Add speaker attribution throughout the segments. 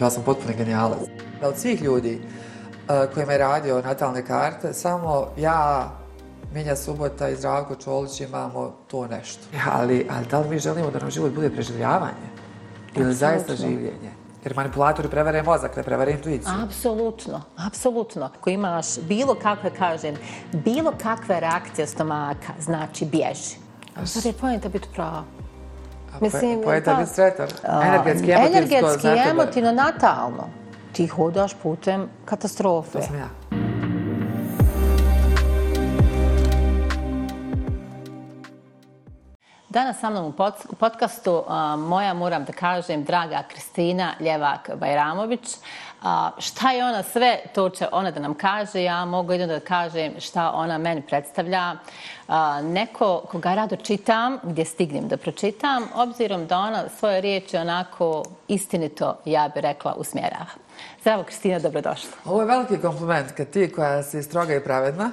Speaker 1: Ja sam potpuno genijalac. Od svih ljudi uh, kojima je radio natalne karte, samo ja, Minja Subota i Zdravko Čolić imamo to nešto. Ali, ali da li mi želimo da nam život bude preživljavanje? Ili zaista življenje? Jer manipulatori prevare mozak, ne prevare intuiciju.
Speaker 2: Apsolutno, apsolutno. Ako imaš bilo kakve, kažem, bilo kakve reakcije stomaka, znači bježi. Sad je pojenta biti pravo.
Speaker 1: Mislim, pojenta biti sretan. Energetski, emotivno,
Speaker 2: Energetski, emotivno, natalno. Ti hodaš putem katastrofe.
Speaker 1: To sam ja.
Speaker 2: Danas sa mnom u podcastu moja, moram da kažem, draga Kristina Ljevak-Bajramović. Šta je ona sve, to će ona da nam kaže. Ja mogu jedno da kažem šta ona meni predstavlja. Neko koga rado čitam, gdje stignem da pročitam, obzirom da ona svoje riječi onako istinito, ja bih rekla, usmjerava. Zdravo, Kristina, dobrodošla.
Speaker 1: Ovo je veliki kompliment kad ti koja si stroga i pravedna,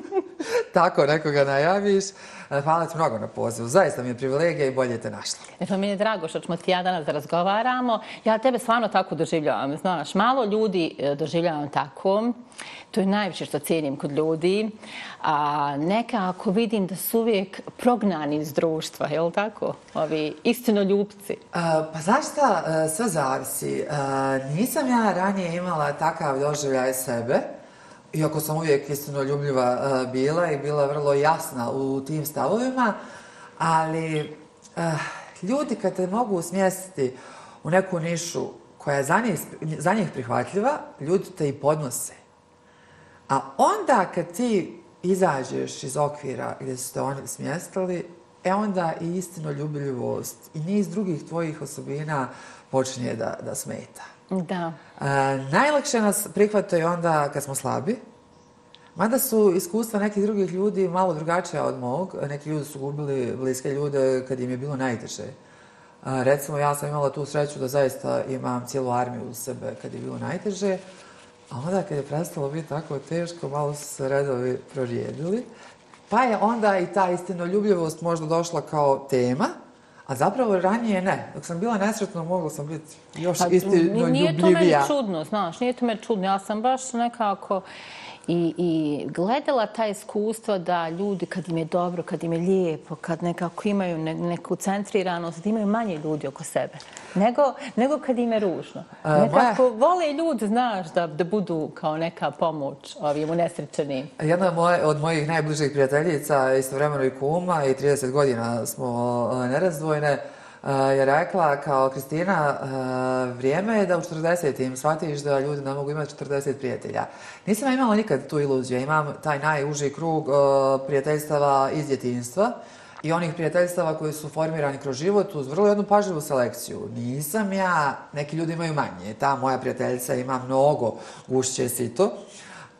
Speaker 1: tako nekoga najaviš. Hvala ti mnogo na pozivu. Zaista mi je privilegija i bolje te našla.
Speaker 2: E pa mi je drago što ćemo ti ja danas da razgovaramo. Ja tebe stvarno tako doživljavam. Znaš, malo ljudi e, doživljavam tako. To je najviše što cijenim kod ljudi. A nekako vidim da su uvijek prognani iz društva, je li tako? Ovi istinoljupci.
Speaker 1: A, pa zašto e, sve zavisi. A, nisam ja ranije imala takav doživljaj sebe iako sam uvijek istino ljubljiva e, bila i bila vrlo jasna u tim stavovima, ali a, ljudi kad te mogu smjestiti u neku nišu koja je za njih, za njih prihvatljiva, ljudi te i podnose. A onda kad ti izađeš iz okvira gdje su te oni smjestili, e onda i istino ljubljivost i niz drugih tvojih osobina počinje da, da smeta.
Speaker 2: Da.
Speaker 1: E, najlakše nas prihvataju onda kad smo slabi. Mada su iskustva nekih drugih ljudi malo drugačija od mog. Neki ljudi su gubili bliske ljude kad im je bilo najteže. E, recimo, ja sam imala tu sreću da zaista imam cijelu armiju u sebe kad je bilo najteže. A onda kad je prestalo biti tako teško, malo su se redovi prorijedili. Pa je onda i ta istinoljubljivost možda došla kao tema. A zapravo ranije ne. Dok sam bila nesretna, mogla sam biti još pa, istinoljubljivija.
Speaker 2: Nije to meni čudno, znaš, nije to meni čudno. Ja sam baš nekako i, i gledala ta iskustva da ljudi kad im je dobro, kad im je lijepo, kad nekako imaju ne, neku centriranost, da imaju manje ljudi oko sebe. Nego, nego kad im je ružno. Nekako moja... vole ljudi, znaš, da, da budu kao neka pomoć ovim unesrećenim.
Speaker 1: Jedna moje, od mojih najbližih prijateljica, istovremeno i kuma, i 30 godina smo nerazdvojne, Eh, je rekla kao Kristina, eh, vrijeme je da u 40-im shvatiš da ljudi ne mogu imati 40 prijatelja. Nisam imala nikad tu iluziju. Imam taj najuži krug eh, prijateljstava iz djetinstva i onih prijateljstava koji su formirani kroz život uz vrlo jednu pažljivu selekciju. Nisam ja, neki ljudi imaju manje, ta moja prijateljica ima mnogo gušće sito,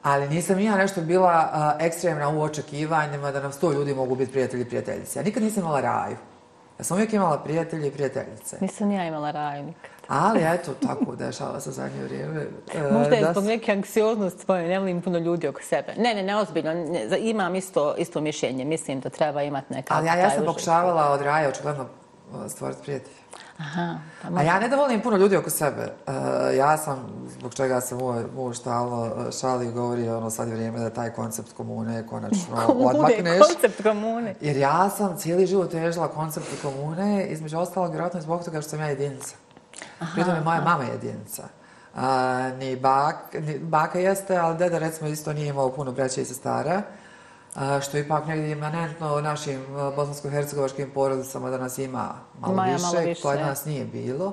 Speaker 1: ali nisam ja nešto bila ekstremna u očekivanjima da nam sto ljudi mogu biti prijatelji i prijateljice. Ja nikad nisam imala raju. Ja sam uvijek imala prijatelje i prijateljice.
Speaker 2: Nisam ja imala rajnik.
Speaker 1: Ali eto, tako dešava se zadnje vrijeme.
Speaker 2: E, Možda je zbog neke anksioznosti svoje, ne volim puno ljudi oko sebe. Ne, ne, ne, ozbiljno. Ne, imam isto, isto mišljenje. Mislim da treba imati neka...
Speaker 1: Ali ja, ja sam pokušavala od raja očigledno stvoriti prijatelje.
Speaker 2: Aha,
Speaker 1: pa možda... A ja ne da volim puno ljudi oko sebe. Uh, ja sam, zbog čega se moj muž stalno e, šali i govori, ono, sad je vrijeme da taj koncept komune konačno komune, odmakneš.
Speaker 2: koncept komune.
Speaker 1: Jer ja sam cijeli život težila koncept komune, između ostalog, vjerojatno zbog toga što sam ja jedinica. Pritom je moja aha. mama jedinica. Uh, ni, bak, ni baka jeste, ali deda recimo isto nije imao puno braća i sestara. Uh, što ipak negdje imanentno našim bosansko-hercegovačkim porodicama da nas ima malo Maja, više, malo više, kod nas nije bilo.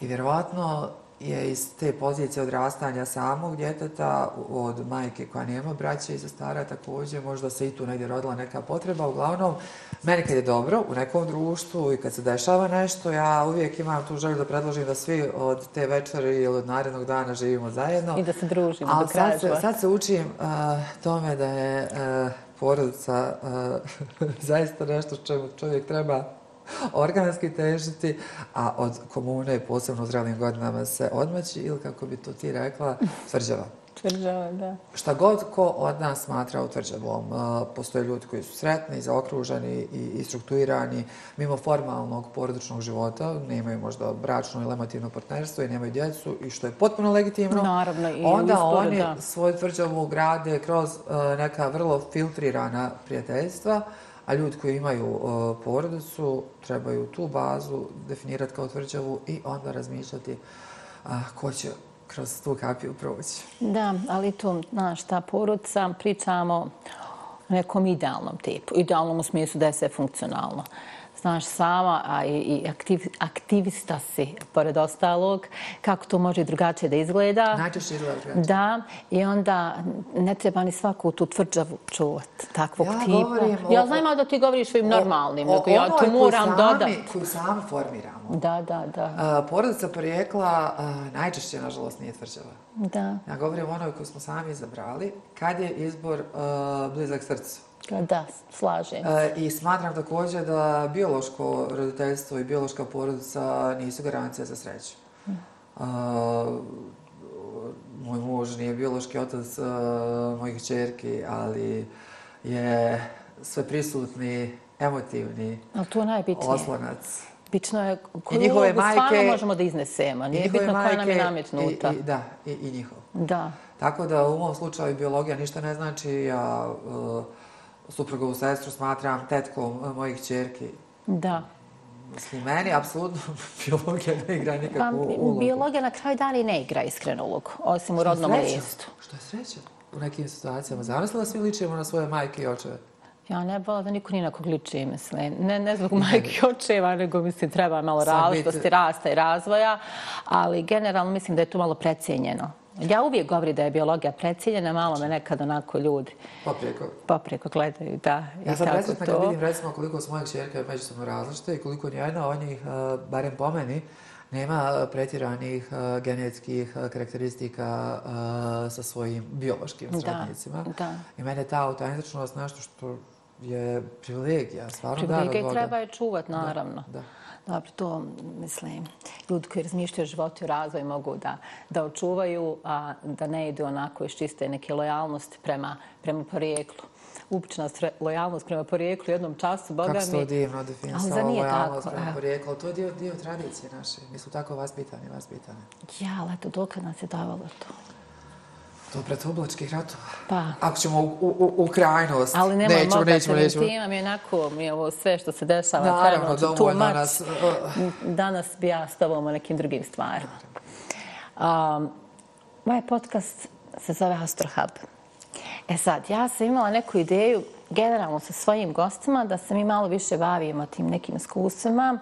Speaker 1: I vjerovatno je iz te pozicije odrastanja samog djeteta od majke koja nema braće i sestara također, možda se i tu negdje rodila neka potreba. Uglavnom, meni kad je dobro u nekom društvu i kad se dešava nešto, ja uvijek imam tu želju da predložim da svi od te večeri ili od narednog dana živimo zajedno.
Speaker 2: I da se družimo do kraja.
Speaker 1: Sad se, sad se učim uh, tome da je uh, porodica uh, zaista nešto čemu čovjek treba organski težiti, a od komune, posebno u zrelim godinama, se odmaći ili, kako bi to ti rekla, tvrđava.
Speaker 2: Tvrđava, da.
Speaker 1: Šta god ko od nas smatra utvrđavom, postoje ljudi koji su sretni, zaokruženi i, strukturirani mimo formalnog porodičnog života, nemaju možda bračno ili emotivno partnerstvo i nemaju djecu i što je potpuno legitimno.
Speaker 2: Naravno, i
Speaker 1: onda oni svoju tvrđavu grade kroz neka vrlo filtrirana prijateljstva, a ljudi koji imaju porodicu trebaju tu bazu definirati kao tvrđavu i onda razmišljati ko će kroz tu kapiju proći.
Speaker 2: Da, ali tu, znaš, ta porodica, pričamo o nekom idealnom tipu. Idealnom u smislu da je sve funkcionalno znaš sama, a i aktiv, aktivista si, pored ostalog, kako to može drugačije da izgleda.
Speaker 1: Najčešće izgleda drugačije.
Speaker 2: Da, i onda ne treba ni svaku tu tvrđavu čuvati, takvog
Speaker 1: ja
Speaker 2: tipa.
Speaker 1: Govorim
Speaker 2: ja znam da ti govoriš svojim normalnim, nego ja to moram dodati.
Speaker 1: Koju sami formiramo.
Speaker 2: Da, da, da.
Speaker 1: Uh, porodica porijekla uh, najčešće, nažalost, nije tvrđava.
Speaker 2: Da.
Speaker 1: Ja govorim o onoj koju smo sami izabrali, kad je izbor blizak srcu.
Speaker 2: Da, slažem
Speaker 1: se. I smatram također da biološko roditeljstvo i biološka porodica nisu garancija za sreću. Moj muž nije biološki otac mojih čerki, ali je sve prisutni, emotivni
Speaker 2: ali to je najbitnije.
Speaker 1: oslonac.
Speaker 2: Bitno je koju ulogu stvarno možemo da iznesemo. Nije bitno koja nam je nametnuta.
Speaker 1: I, da, i, i njihov.
Speaker 2: Da.
Speaker 1: Tako da u ovom slučaju biologija ništa ne znači. Ja, suprugovu sestru smatram tetkom e, mojih čerki.
Speaker 2: Da.
Speaker 1: Mislim, meni apsolutno biologija ne igra nikakvu pa, ulogu.
Speaker 2: Biologija na kraju dana ne igra iskrenu ulogu, osim u rodnom listu.
Speaker 1: Što je sreća u nekim situacijama? Zamislila svi ličimo na svoje majke i očeve?
Speaker 2: Ja ne bila da niko ni na kog liči, mislim. Ne, ne zbog majke i očeva, nego mislim treba malo različitosti, rasta i razvoja, ali generalno mislim da je to malo precijenjeno. Ja uvijek govorim da je biologija preciljena, malo me nekad onako ljudi
Speaker 1: poprijeko,
Speaker 2: poprijeko gledaju, da.
Speaker 1: Ja sam presretna kad vidim recimo koliko su moje čerke međusobno različite i koliko njena od njih, uh, barem po meni, nema pretjeranih uh, genetskih uh, karakteristika sa svojim biološkim srodnicima.
Speaker 2: Da,
Speaker 1: I mene ta autentičnost nešto što je privilegija, stvarno
Speaker 2: Privilegija treba je čuvat, naravno. Da, da. Dobro, to mislim, ljudi koji razmišljaju o životu i razvoju mogu da, da očuvaju, a da ne idu onako iz čiste neke lojalnosti prema, prema porijeklu. Upična lojalnost prema porijeklu jednom času, Boga
Speaker 1: Kako
Speaker 2: mi...
Speaker 1: Kako se to divno definisalo, lojalnost tako, prema porijeklu. To je dio, dio tradicije naše. Mi su tako vaspitani, vaspitani.
Speaker 2: Ja, ali eto, dok nas je davalo to?
Speaker 1: To pred oblačkih ratova.
Speaker 2: Pa.
Speaker 1: Ako ćemo u, u, u krajnost.
Speaker 2: Ali nemoj nećemo, nećemo, nećemo. Tema mi je onako, mi je ovo sve što se dešava.
Speaker 1: Naravno, dovoljno nas...
Speaker 2: Danas bi ja s tobom o nekim drugim stvarima. Um, moj podcast se zove Astrohub. E sad, ja sam imala neku ideju generalno sa svojim gostima da se mi malo više bavimo tim nekim iskustvima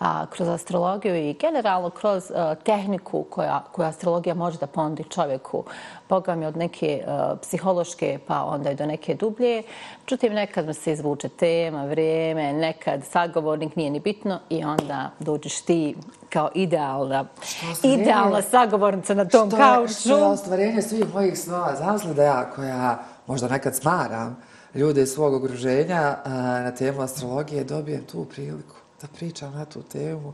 Speaker 2: a, kroz astrologiju i generalno kroz a, tehniku koja, koja astrologija može da ponudi čovjeku. Boga mi od neke a, psihološke pa onda i do neke dublje. Čutim, nekad mi se izvuče tema, vrijeme, nekad sagovornik nije ni bitno i onda dođeš ti kao idealna, idealna sagovornica na tom kauču. Što
Speaker 1: je ostvarenje svih mojih snova? Zamisli da ja koja možda nekad smaram, ljude iz svog okruženja na temu astrologije dobijem tu priliku da pričam na tu temu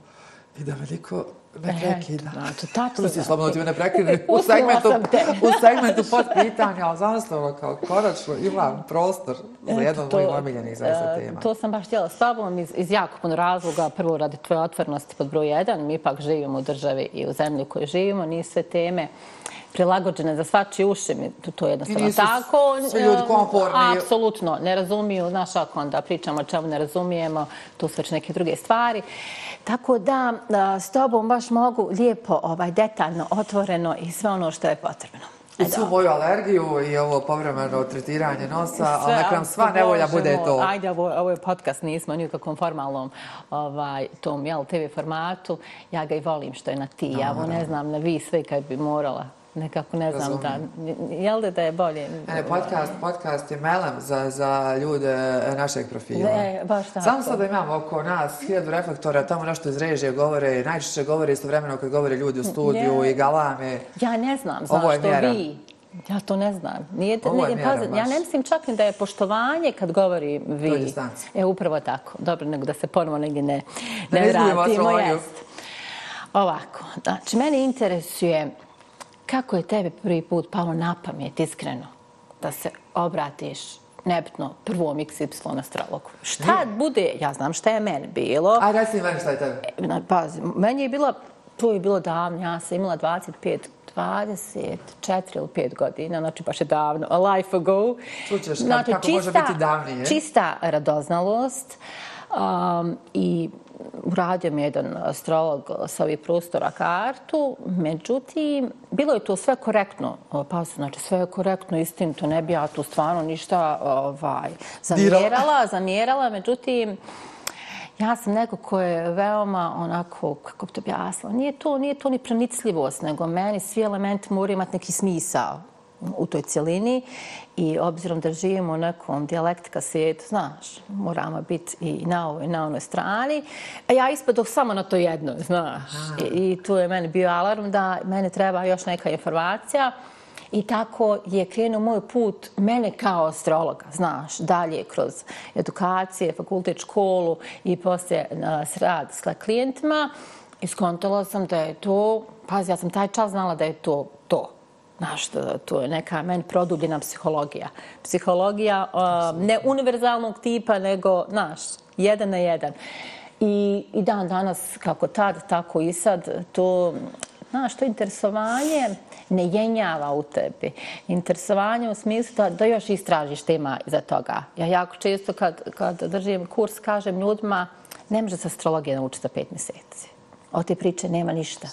Speaker 1: i da me niko ne prekida.
Speaker 2: Znači, tačno.
Speaker 1: Si slobodno ti me ne prekida. U segmentu, u segmentu pod pitanja, ali zanostavno kao konačno imam prostor za jedno od mojih omiljenih zaista e, tema.
Speaker 2: To sam baš htjela s tobom iz, iz jako puno razloga. Prvo radi tvoje otvornosti pod broj jedan. Mi ipak živimo u državi i u zemlji u kojoj živimo. Nije sve teme prilagođene za svačije uši, to je jednostavno tako.
Speaker 1: I nisu ljudi komfortni.
Speaker 2: Apsolutno, ne razumiju, znaš, ako onda pričamo o čemu ne razumijemo, tu su već neke druge stvari. Tako da s tobom baš mogu lijepo, ovaj, detaljno, otvoreno i sve ono što je potrebno.
Speaker 1: I svu moju alergiju i ovo povremeno tretiranje nosa, ali nekam sva nevolja bude to.
Speaker 2: Ajde, ovo, ovo je podcast, nismo ni u kakvom formalnom ovaj, tom jel, TV formatu. Ja ga i volim što je na ti. Ja ovo ne znam na vi sve kad bi morala nekako ne znam da, jel da je bolje?
Speaker 1: Ne, podcast, podcast je melem za, za ljude našeg profila.
Speaker 2: Ne, baš tako.
Speaker 1: Samo sad da imamo oko nas hiljadu reflektora, tamo nešto iz režije govore, najčešće govore istovremeno kad govore ljudi u studiju i galame.
Speaker 2: Ja ne znam zašto vi. Ja to ne znam. Nije,
Speaker 1: Ovo je mjera,
Speaker 2: Ja ne mislim čak ni da je poštovanje kad govori vi.
Speaker 1: To je distanca.
Speaker 2: E, upravo tako. Dobro, nego da se ponovo negdje ne, ne, ne vratimo. Ovako, znači, mene interesuje kako je tebi prvi put palo na pamet, iskreno, da se obratiš nebitno prvom XY astrologu. Šta bude, ja znam šta je meni bilo.
Speaker 1: A reci meni šta je tebe.
Speaker 2: Pazi, meni je bilo, to je bilo davno, ja sam imala 25 24 ili 5 godina, znači baš je davno, a life ago.
Speaker 1: Čućeš, znači, kako čista, može biti davnije.
Speaker 2: Čista radoznalost um, i uradio mi jedan astrolog sa ovih prostora kartu, međutim, bilo je to sve korektno, pa znači sve je korektno, istinito, ne bi ja tu stvarno ništa ovaj, zamjerala, zamjerala, međutim, Ja sam neko ko je veoma onako, kako bi to objasnila, nije to, nije to ni pronicljivost, nego meni svi elementi moraju imati neki smisao u toj cijelini i obzirom da živimo u nekom dijalektika svijetu, znaš, moramo biti i na ovoj i na onoj strani. A ja ispadoh samo na to jedno, znaš. I, I tu je meni bio alarm da meni treba još neka informacija. I tako je krenuo moj put mene kao astrologa, znaš, dalje kroz edukacije, fakultet, školu i poslije rad s klijentima. I skontala sam da je to, pazi, ja sam taj čas znala da je to to. Znaš, to je neka meni produbljena psihologija. Psihologija um, ne univerzalnog tipa, nego, znaš, jedan na jedan. I, I dan danas, kako tad, tako i sad, to, znaš, to interesovanje ne jenjava u tebi. Interesovanje u smislu da, da još istražiš tema iza toga. Ja jako često kad, kad držim kurs kažem ljudima ne može se astrologija naučiti za pet mjeseci. O te priče nema ništa.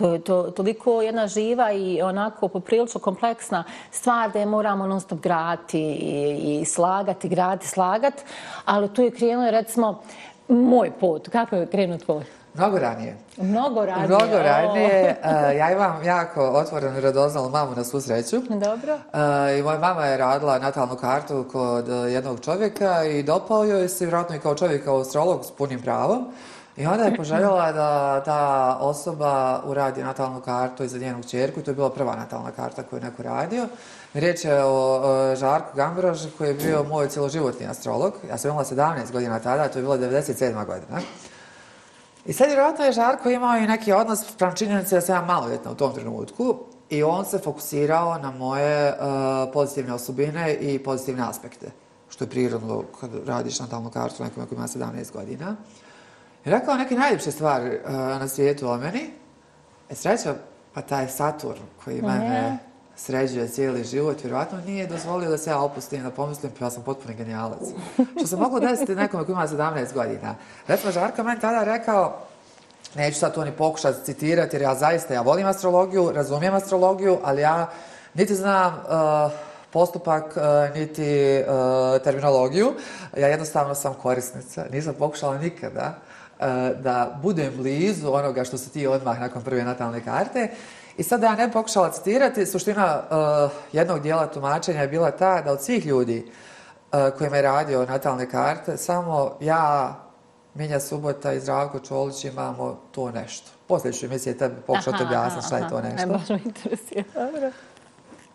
Speaker 2: To je to, toliko jedna živa i onako poprilično kompleksna stvar da je moramo non stop grati i, i slagati, grati, slagati. Ali tu je krenuo, recimo, moj put. Kako je krenuo tvoj?
Speaker 1: Mnogo ranije.
Speaker 2: Mnogo ranije.
Speaker 1: Mnogo ranije. Uh, ja imam jako otvorenu i radoznalu mamu na svu sreću.
Speaker 2: Dobro.
Speaker 1: Uh, I moja mama je radila natalnu kartu kod jednog čovjeka i dopao joj se vjerojatno i kao čovjek, kao astrolog s punim pravom. I onda je poželjela da ta osoba uradi natalnu kartu za njenog čerku. To je bila prva natalna karta koju je neko radio. Riječ je o e, Žarku Gambrož koji je bio moj celoživotni astrolog. Ja sam imala 17 godina tada, to je bila 97. godina. I sad vjerojatno je Žarko imao i neki odnos sprem činjenice da sam ja maloljetna u tom trenutku i on se fokusirao na moje uh, pozitivne osobine i pozitivne aspekte, što je prirodno kad radiš natalnu kartu nekome koji ima 17 godina rekao neke najljepše stvari uh, na svijetu o meni. E sreća, pa taj Saturn koji mene sređuje cijeli život, vjerovatno nije dozvolio da se ja opustim da pomislim, pa ja sam potpuno genijalac. Što se moglo desiti nekome koji ima 17 godina. Recimo, Žarka meni tada rekao, neću sad to ni pokušati citirati, jer ja zaista, ja volim astrologiju, razumijem astrologiju, ali ja niti znam uh, postupak, uh, niti uh, terminologiju. Ja jednostavno sam korisnica. Nisam pokušala nikada uh, da budem blizu onoga što se ti odmah nakon prve natalne karte. I sad da ja ne pokušala citirati, suština uh, jednog dijela tumačenja je bila ta da od svih ljudi uh, kojima je radio natalne karte, samo ja, Minja Subota i Zdravko Čolić imamo to nešto. Poslije ću emisije tebe pokušati objasniti šta je to nešto.
Speaker 2: Ne, baš me interesuje. Dobro.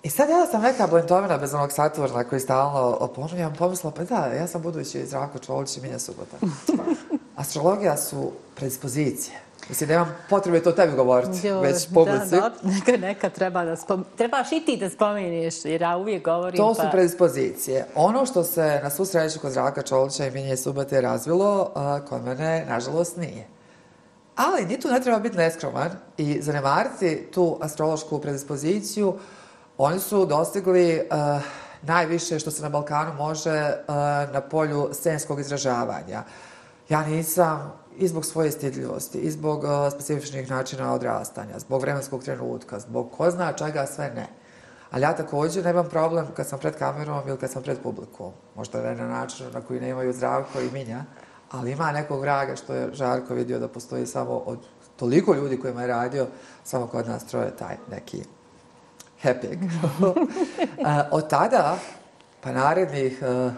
Speaker 1: I sad ja sam neka blentovina bez onog Saturna koji stalno opominjam, pomislila, pa da, ja sam budući Zdravko Čolić i Minja Subota. Astrologija su predispozicije. Mislim da imam potrebe to tebi govoriti, jo, već publici.
Speaker 2: Da, da, neka, neka treba da spom... Trebaš i ti da spomeniš, jer ja uvijek govorim
Speaker 1: To pa... su predispozicije. Ono što se na svu sreću kod Zraka Čolića i Minje Subate razvilo, kod mene, nažalost, nije. Ali ni tu ne treba biti neskroman i zanemariti tu astrološku predispoziciju. Oni su dostigli uh, najviše što se na Balkanu može uh, na polju scenskog izražavanja. Ja nisam i zbog svoje stidljivosti, i zbog uh, specifičnih načina odrastanja, zbog vremenskog trenutka, zbog ko zna čega sve ne. Ali ja također nemam problem kad sam pred kamerom ili kad sam pred publikom. Možda ne na način na koji nemaju zdravko i minja, ali ima nekog vraga što je Žarko vidio da postoji samo od toliko ljudi kojima je radio, samo kod nas troje taj neki happy. uh, od tada, pa narednih, uh,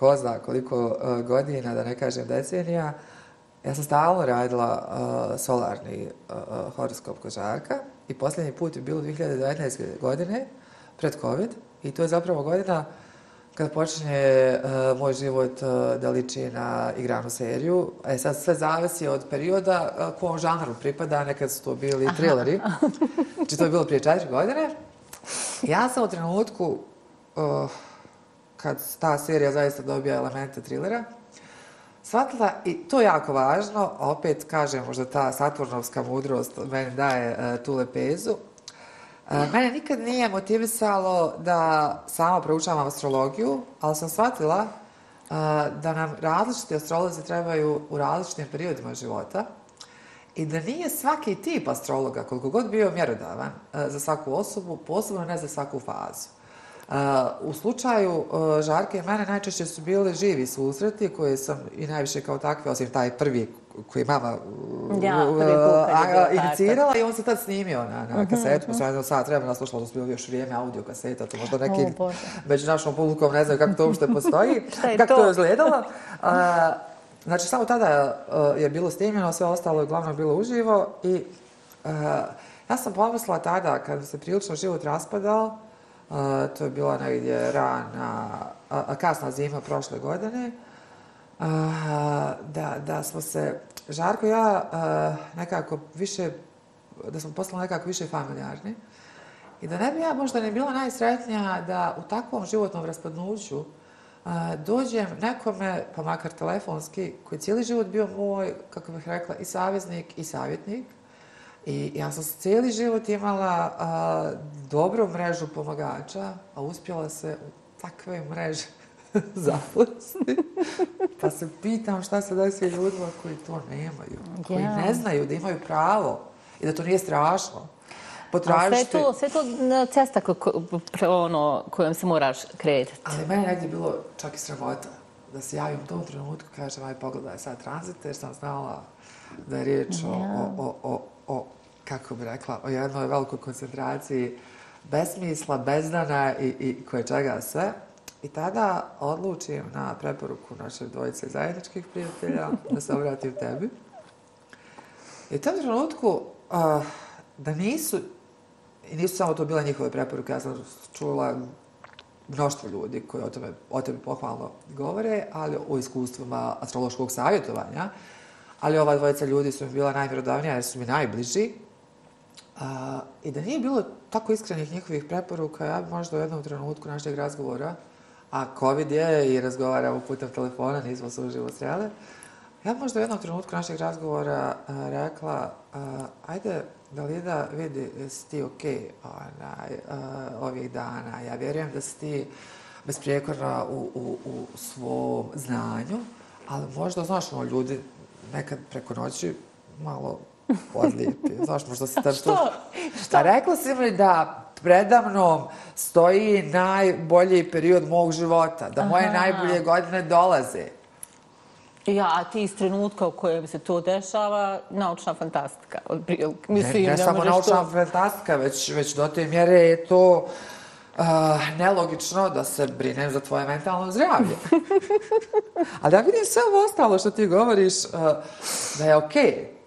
Speaker 1: ko zna koliko uh, godina, da ne kažem decenija, Ja sam stalno radila uh, solarni uh, horoskop kožarka i posljednji put je bilo 2019. godine, pred COVID, i to je zapravo godina kad počinje uh, moj život uh, da liči na igranu seriju. E sad sve zavisi od perioda uh, kom žanru pripada, nekad su to bili Aha. thrilleri. Znači to je bilo prije četiri godine. Ja sam u trenutku uh, kad ta serija zaista dobija elemente trilera, shvatila, i to je jako važno, opet kažem, možda ta saturnovska mudrost meni daje uh, tu lepezu, e, Mene nikad nije motivisalo da sama proučavam astrologiju, ali sam shvatila e, da nam različiti astrolozi trebaju u različitim periodima života i da nije svaki tip astrologa, koliko god bio mjerodavan za svaku osobu, posebno ne za svaku fazu. U slučaju Žarke i mene najčešće su bili živi susreti koje sam i najviše kao takve, osim taj prvi koji mama
Speaker 2: ja,
Speaker 1: inicirala i on se tad snimio na, na mhm, kasetu, pa sam jedno sat vremena slušala, to su bilo još vrijeme audio kaseta, to možda neki među našom publikom ne znaju kako to uopšte postoji, kako to? je izgledalo. Znači, samo tada je bilo snimljeno, sve ostalo je uglavnom bilo uživo i a, ja sam pomislila tada, kad se prilično život raspadao, a, to je bila negdje rana, a, a, kasna zima prošle godine, a, da, da smo se, Žarko i ja, nekako više, da smo postali nekako više familijarni. I da ne bi ja možda ne bila najsretnija da u takvom životnom raspadnuću dođem nekome, pa makar telefonski, koji je cijeli život bio moj, kako bih rekla, i saveznik i savjetnik. I ja sam cijeli život imala a, dobru mrežu pomagača, a uspjela se u takve mreže zaposli. Pa se pitam šta se desi ljudima koji to nemaju, koji ja. ne znaju da imaju pravo i da to nije strašno.
Speaker 2: Potražite... Sve to, sve to cesta ko, ko, ono, kojom se moraš kretati.
Speaker 1: Ali meni negdje bilo čak i sramota da se javim u tom trenutku, kažem, aj pogledaj sad tranzite, jer sam znala da je riječ ja. o, o, o, o, kako bi rekla, o jednoj velikoj koncentraciji besmisla, bezdana i, i koje čega sve. I tada odlučim na preporuku naše dvojice zajedničkih prijatelja da se obratim tebi. I u tom trenutku uh, da nisu, i nisu samo to bile njihove preporuke, ja sam čula mnoštvo ljudi koji o tome, o tome pohvalno govore, ali o iskustvima astrološkog savjetovanja. Ali ova dvojica ljudi su mi bila najvjerodavnija jer su mi najbliži. Uh, I da nije bilo tako iskrenih njihovih preporuka, ja bi možda u jednom trenutku našeg razgovora a COVID je i razgovaramo putem telefona, nismo se uživo srele, Ja možda u jednom trenutku našeg razgovora a, rekla, a, ajde, da li da vidi, jesi ti okej okay, onaj, ovih dana. Ja vjerujem da si ti besprijekorna u, u, u svom znanju, ali možda, znaš, no, ljudi nekad preko noći malo odlijepi. Znaš, možda se tam
Speaker 2: što? Što?
Speaker 1: A rekla si mi da predamnom stoji najbolji period mog života, da moje Aha. najbolje godine dolaze.
Speaker 2: Ja, a ti iz trenutka u kojem se to dešava, naučna fantastika.
Speaker 1: Mislim, ne, ne samo naučna to... fantastika, već, već do te mjere je to uh, nelogično da se brinem za tvoje mentalno zdravlje. Ali ja vidim sve ovo ostalo što ti govoriš uh, da je okej. Okay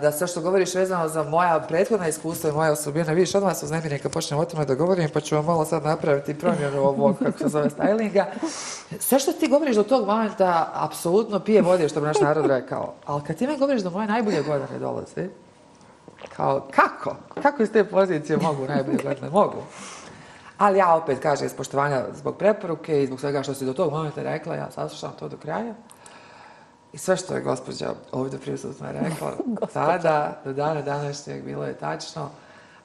Speaker 1: da sve što govoriš vezano za moja prethodna iskustva i moja osobina, vidiš, odmah se uznemirim kad počnem o tome da govorim, pa ću vam malo sad napraviti promjenu ovog, kako se zove, stylinga. Sve što ti govoriš do tog momenta, apsolutno pije vode, što bi naš narod rekao. Ali kad ti me govoriš da moje najbolje godine dolaze, kao, kako? Kako iz te pozicije mogu najbolje godine? Mogu. Ali ja opet kažem, iz poštovanja zbog preporuke i zbog svega što si do tog momenta rekla, ja saslušam to do kraja. I sve što je gospođa ovdje prisutno rekla, tada, do dana današnjeg, bilo je tačno,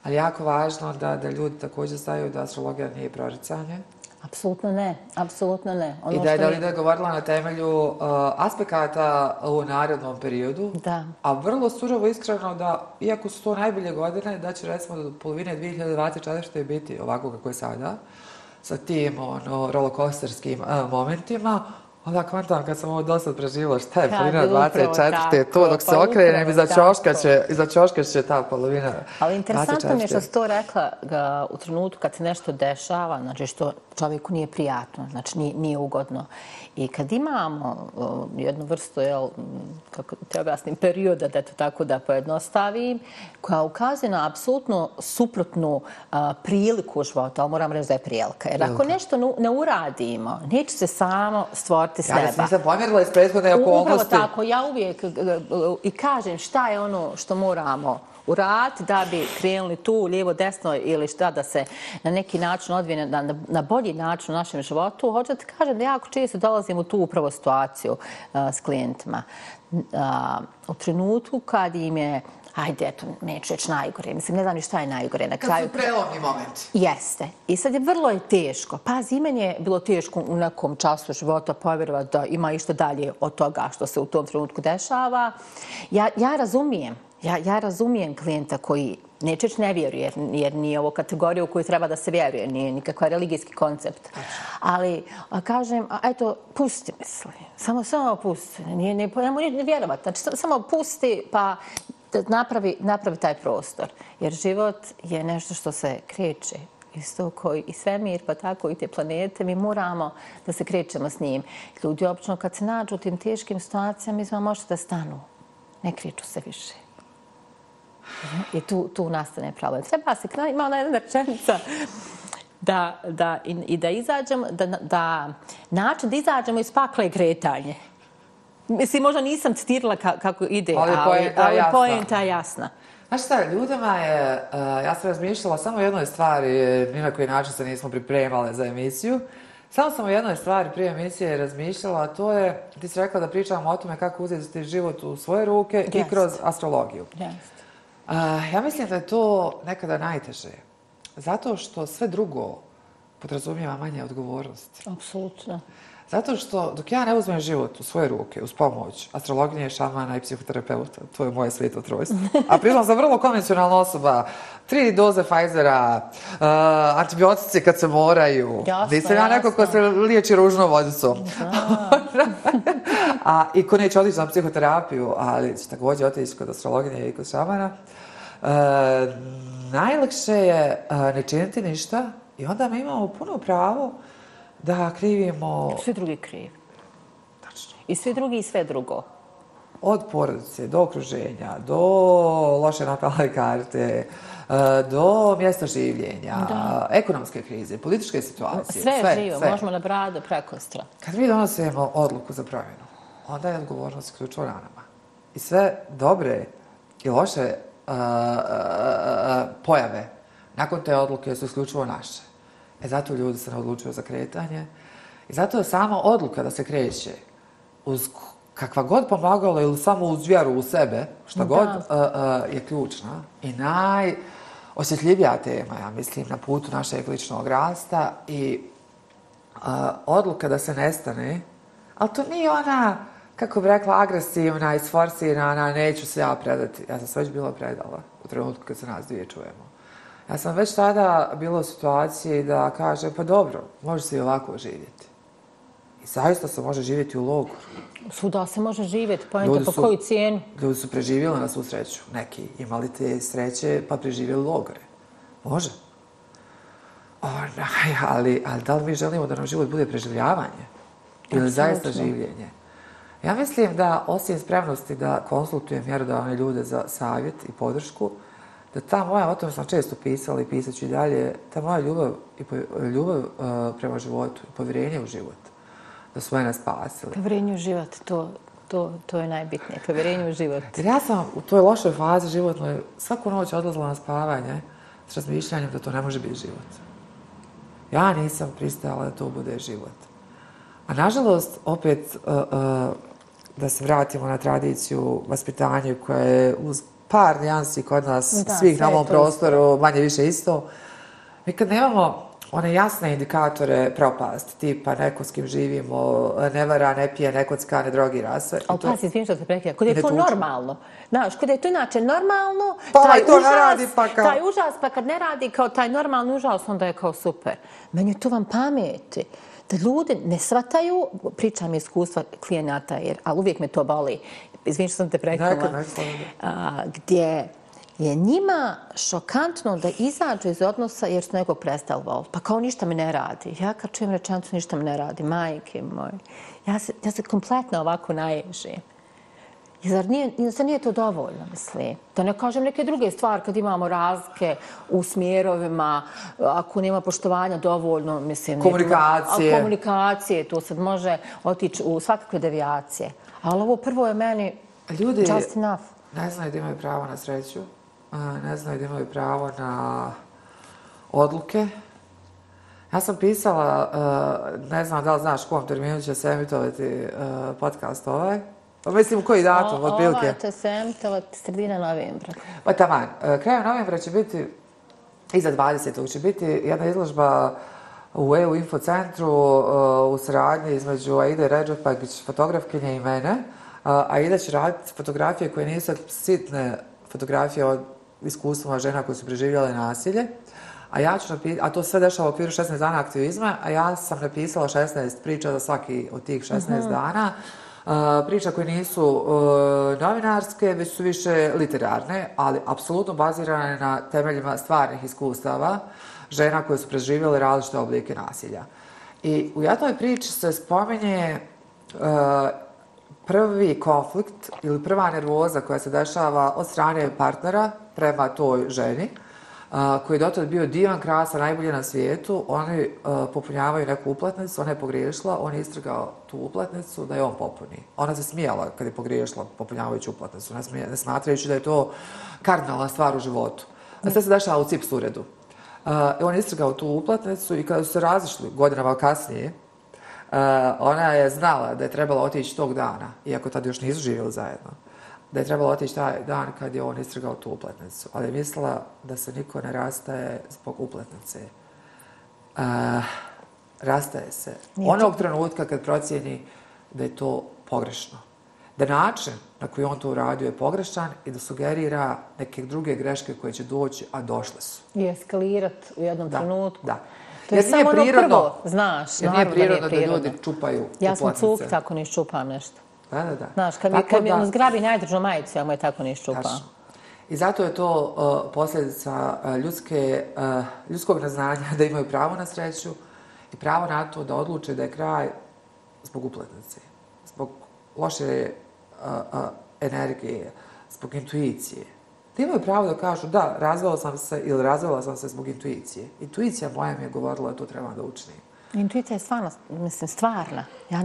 Speaker 1: ali jako važno da, da ljudi također znaju da astrologija nije proricanje.
Speaker 2: Apsolutno ne, apsolutno ne.
Speaker 1: Ono I da je Dalida je... govorila na temelju uh, aspekata u narodnom periodu,
Speaker 2: da.
Speaker 1: a vrlo surovo iskreno da, iako su to najbolje godine, da će recimo do polovine 2024. biti ovako kako je sada, sa tim ono, rollercoasterskim uh, momentima, Onda kvantam kad sam ovo dosad preživila, šta je polovina 24. to dok se pa okrenem, iza čoška, će, iza čoška će ta polovina
Speaker 2: Ali interesantno mi je što si to rekla ga, u trenutku kad se nešto dešava, znači što čovjeku nije prijatno, znači nije, nije ugodno. I kad imamo jednu vrstu, jel, kako te objasnim, perioda, da to tako da pojednostavim, koja ukazuje na apsolutno suprotnu a, priliku života, ali moram reći da je prijelka. Jer ako nešto ne uradimo, neće se samo stvoriti s neba.
Speaker 1: Ja nisam pomjerila iz prethodne okolnosti.
Speaker 2: Upravo tako, ja uvijek i kažem šta je ono što moramo uraditi da bi krenuli tu lijevo, desno ili šta da se na neki način odvije na, bolji način u našem životu. Hoću da ti kažem da jako često dolazim u tu upravo situaciju uh, s klijentima. Uh, u trenutku kad im je Ajde, eto, neću reći najgore. Mislim, ne znam ni šta je najgore na kraju.
Speaker 1: Kad su prelomni moment.
Speaker 2: Jeste. I sad je vrlo je teško. Pazi, meni je bilo teško u nekom času života povjerovati da ima išto dalje od toga što se u tom trenutku dešava. Ja, ja razumijem Ja, ja razumijem klijenta koji nečeć ne vjeruje, jer, jer nije ovo kategorija u koju treba da se vjeruje, nije nikakva religijski koncept. Ali a, kažem, a, eto, pusti misli. Samo, samo pusti. Nije, ne, ne mora ne vjerovati. Znači, samo pusti pa napravi, napravi taj prostor. Jer život je nešto što se kreće isto koji i svemir, pa tako i te planete, mi moramo da se krećemo s njim. Ljudi obično kad se nađu u tim teškim situacijama, mi možete da stanu. Ne kreću se više. I tu, tu nastane problem. Treba se, ima ona jedna rečenica, da, da, i, i da izađemo, da, da način da izađemo iz pakla je kretanje. Mislim, možda nisam citirala kako ide, ali, ali, ali pojenta je jasna.
Speaker 1: Znaš šta, ljudima je, uh, ja sam razmišljala samo o jednoj stvari, ni na koji način se nismo pripremale za emisiju. Samo sam o jednoj stvari prije emisije razmišljala, a to je, ti si rekla da pričamo o tome kako uzeti život u svoje ruke yes. i kroz astrologiju.
Speaker 2: Yes.
Speaker 1: Uh, ja mislim da je to nekada najteže. Zato što sve drugo podrazumijeva manje odgovornosti.
Speaker 2: Apsolutno.
Speaker 1: Zato što dok ja ne uzmem život u svoje ruke, uz pomoć astrologinje, šamana i psihoterapeuta, to je moje sveto trojstvo. A pritom sam vrlo konvencionalna osoba. Tri doze Pfizera, uh, antibiotici kad se moraju.
Speaker 2: Jasno,
Speaker 1: Nisam ja neko ko se liječi ružnom vodicom. A, I ko neće otići na psihoterapiju, ali će također otići kod astrologinje i kod šamana. Uh, najlakše je uh, ne činiti ništa i onda mi imamo puno pravo da krivimo...
Speaker 2: Svi drugi krivi. Tačno. I svi drugi i sve drugo.
Speaker 1: Od porodice do okruženja, do loše napale karte, e, do mjesta življenja, da. ekonomske krize, političke situacije.
Speaker 2: Sve, sve živo, sve. možemo na brado prekostra.
Speaker 1: Kad mi donosimo odluku za promjenu, onda je odgovornost ključno na nama. I sve dobre i loše uh, uh, uh, pojave nakon te odluke su isključivo naše. E zato ljudi se ne odlučuju za kretanje. I zato je sama odluka da se kreće uz kakva god pomagala ili samo uz vjeru u sebe, šta god, uh, uh, je ključna i najosjetljivija tema, ja mislim, na putu našeg ličnog rasta i uh, odluka da se nestane, ali to nije ona, kako bi rekla, agresivna i sforsirana, neću se ja predati. Ja sam sve već bila predala u trenutku kad se nas dvije čujemo. Ja sam već tada bila u situaciji da kaže, pa dobro, može se i ovako živjeti. I zaista se može živjeti u logoru.
Speaker 2: Svuda se može živjeti, pa ljudi po koju cijenu?
Speaker 1: Ljudi su preživjeli na svu sreću. Neki imali te sreće pa preživjeli logore. Može. Onaj, ali, ali da li mi želimo da nam život bude preživljavanje? Ili Absolutno. zaista življenje? Ja mislim da osim spremnosti da konsultujem mjerodavne ljude za savjet i podršku, da ta moja, o tome sam često pisala i pisat ću i dalje, ta moja ljubav, i po, ljubav uh, prema životu, povjerenje u život, da su mene spasili.
Speaker 2: Povjerenje u život, to, to, to je najbitnije, povjerenje u život.
Speaker 1: Jer ja sam u toj lošoj fazi životnoj svaku noć odlazila na spavanje s razmišljanjem da to ne može biti život. Ja nisam pristajala da to bude život. A nažalost, opet, uh, uh, da se vratimo na tradiciju vaspitanja koja je uz par nijansi kod nas, da, svih na ovom prostoru, isto. manje više isto. Mi kad nemamo one jasne indikatore propasti, tipa neko s kim živimo, ne vara, ne pije, ne kocka, ne drogira se.
Speaker 2: Ali to... pazi, izvijem što se prekida, kod je to tuče. normalno. Znaš, kod je to inače normalno,
Speaker 1: pa, taj, to užas, radi, pa kao...
Speaker 2: taj užas, pa kad ne radi kao taj normalni užas, onda je kao super. Meni je to vam pameti da ljudi ne svataju, pričam iskustva klijenata, jer, ali uvijek me to boli, izvijem što sam te prekala, gdje je njima šokantno da izađu iz odnosa jer su nekog prestali voliti. Pa kao ništa mi ne radi. Ja kad čujem rečenicu ništa mi ne radi, majke moje, ja se, ja se kompletno ovako naježim. I zar nije, zar nije to dovoljno, mislim? Da ne kažem neke druge stvari kad imamo razlike u smjerovima, ako nema poštovanja dovoljno, mislim...
Speaker 1: Komunikacije.
Speaker 2: Nema, komunikacije, to sad može otići u svakakve devijacije. Ali ovo prvo je meni Ljudi just enough.
Speaker 1: ne znaju da imaju pravo na sreću, ne znaju da imaju pravo na odluke. Ja sam pisala, ne znam da li znaš kom terminu će se emitovati podcast ovaj, Pa mislim, koji datum, od prilike?
Speaker 2: Ova će se emitovati sredina novembra.
Speaker 1: Pa taman, e, krajem novembra će biti, iza 20. će biti jedna izložba u EU infocentru e, u sradnji između Aide Ređepagić, fotografkinje i mene. E, Aida će raditi fotografije koje nisu sitne fotografije od iskustvama žena koje su preživjele nasilje. A ja ću napisati, a to sve dešava u okviru 16 dana aktivizma, a ja sam napisala 16 priča za svaki od tih 16 mm -hmm. dana priča koje nisu e, novinarske, već su više literarne, ali apsolutno bazirane na temeljima stvarnih iskustava žena koje su preživjele različite oblike nasilja. I u jednoj priči se spomenje e, prvi konflikt ili prva nervoza koja se dešava od strane partnera prema toj ženi, koji je dotad bio divan, krasa, najbolje na svijetu, oni uh, popunjavaju neku uplatnicu, ona je pogriješila, on je istrgao tu uplatnicu da je on popuni. Ona se smijala kad je pogriješila popunjavajući uplatnicu, ne, smije, ne smatrajući da je to kardinalna stvar u životu. A sve se dešava u CIPS uredu. Uh, on je istrgao tu uplatnicu i kada su se razišli godinama kasnije, uh, ona je znala da je trebala otići tog dana, iako tad još nisu živjeli zajedno da je trebalo otići taj dan kad je on istrgao tu upletnicu. Ali je mislila da se niko ne rastaje zbog upletnice. Uh, rastaje se. Nije Onog trenutka kad procijeni da je to pogrešno. Da način na koji on to uradio je pogrešan i da sugerira neke druge greške koje će doći, a došle su.
Speaker 2: I eskalirat u jednom
Speaker 1: da,
Speaker 2: trenutku.
Speaker 1: Da.
Speaker 2: To je samo ono prvo, znaš.
Speaker 1: Jer nije prirodno da, nije prirodno da ljudi čupaju
Speaker 2: Ja sam cuk tako ne čupam nešto.
Speaker 1: Da, da, da.
Speaker 2: Znaš, kad mi, kad mi ono zgrabi najdržu majicu, ja mu je tako ne iščupa.
Speaker 1: I zato je to uh, posljedica uh, ljudske, uh, ljudskog naznanja da imaju pravo na sreću i pravo na to da odluče da je kraj zbog upletnice, zbog loše energije, zbog intuicije. Da imaju pravo da kažu da, razvela sam se ili razvela sam se zbog intuicije. Intuicija moja mi je govorila da to treba da učinim.
Speaker 2: Intuicija je stvarno, mislim, stvarna. Ja,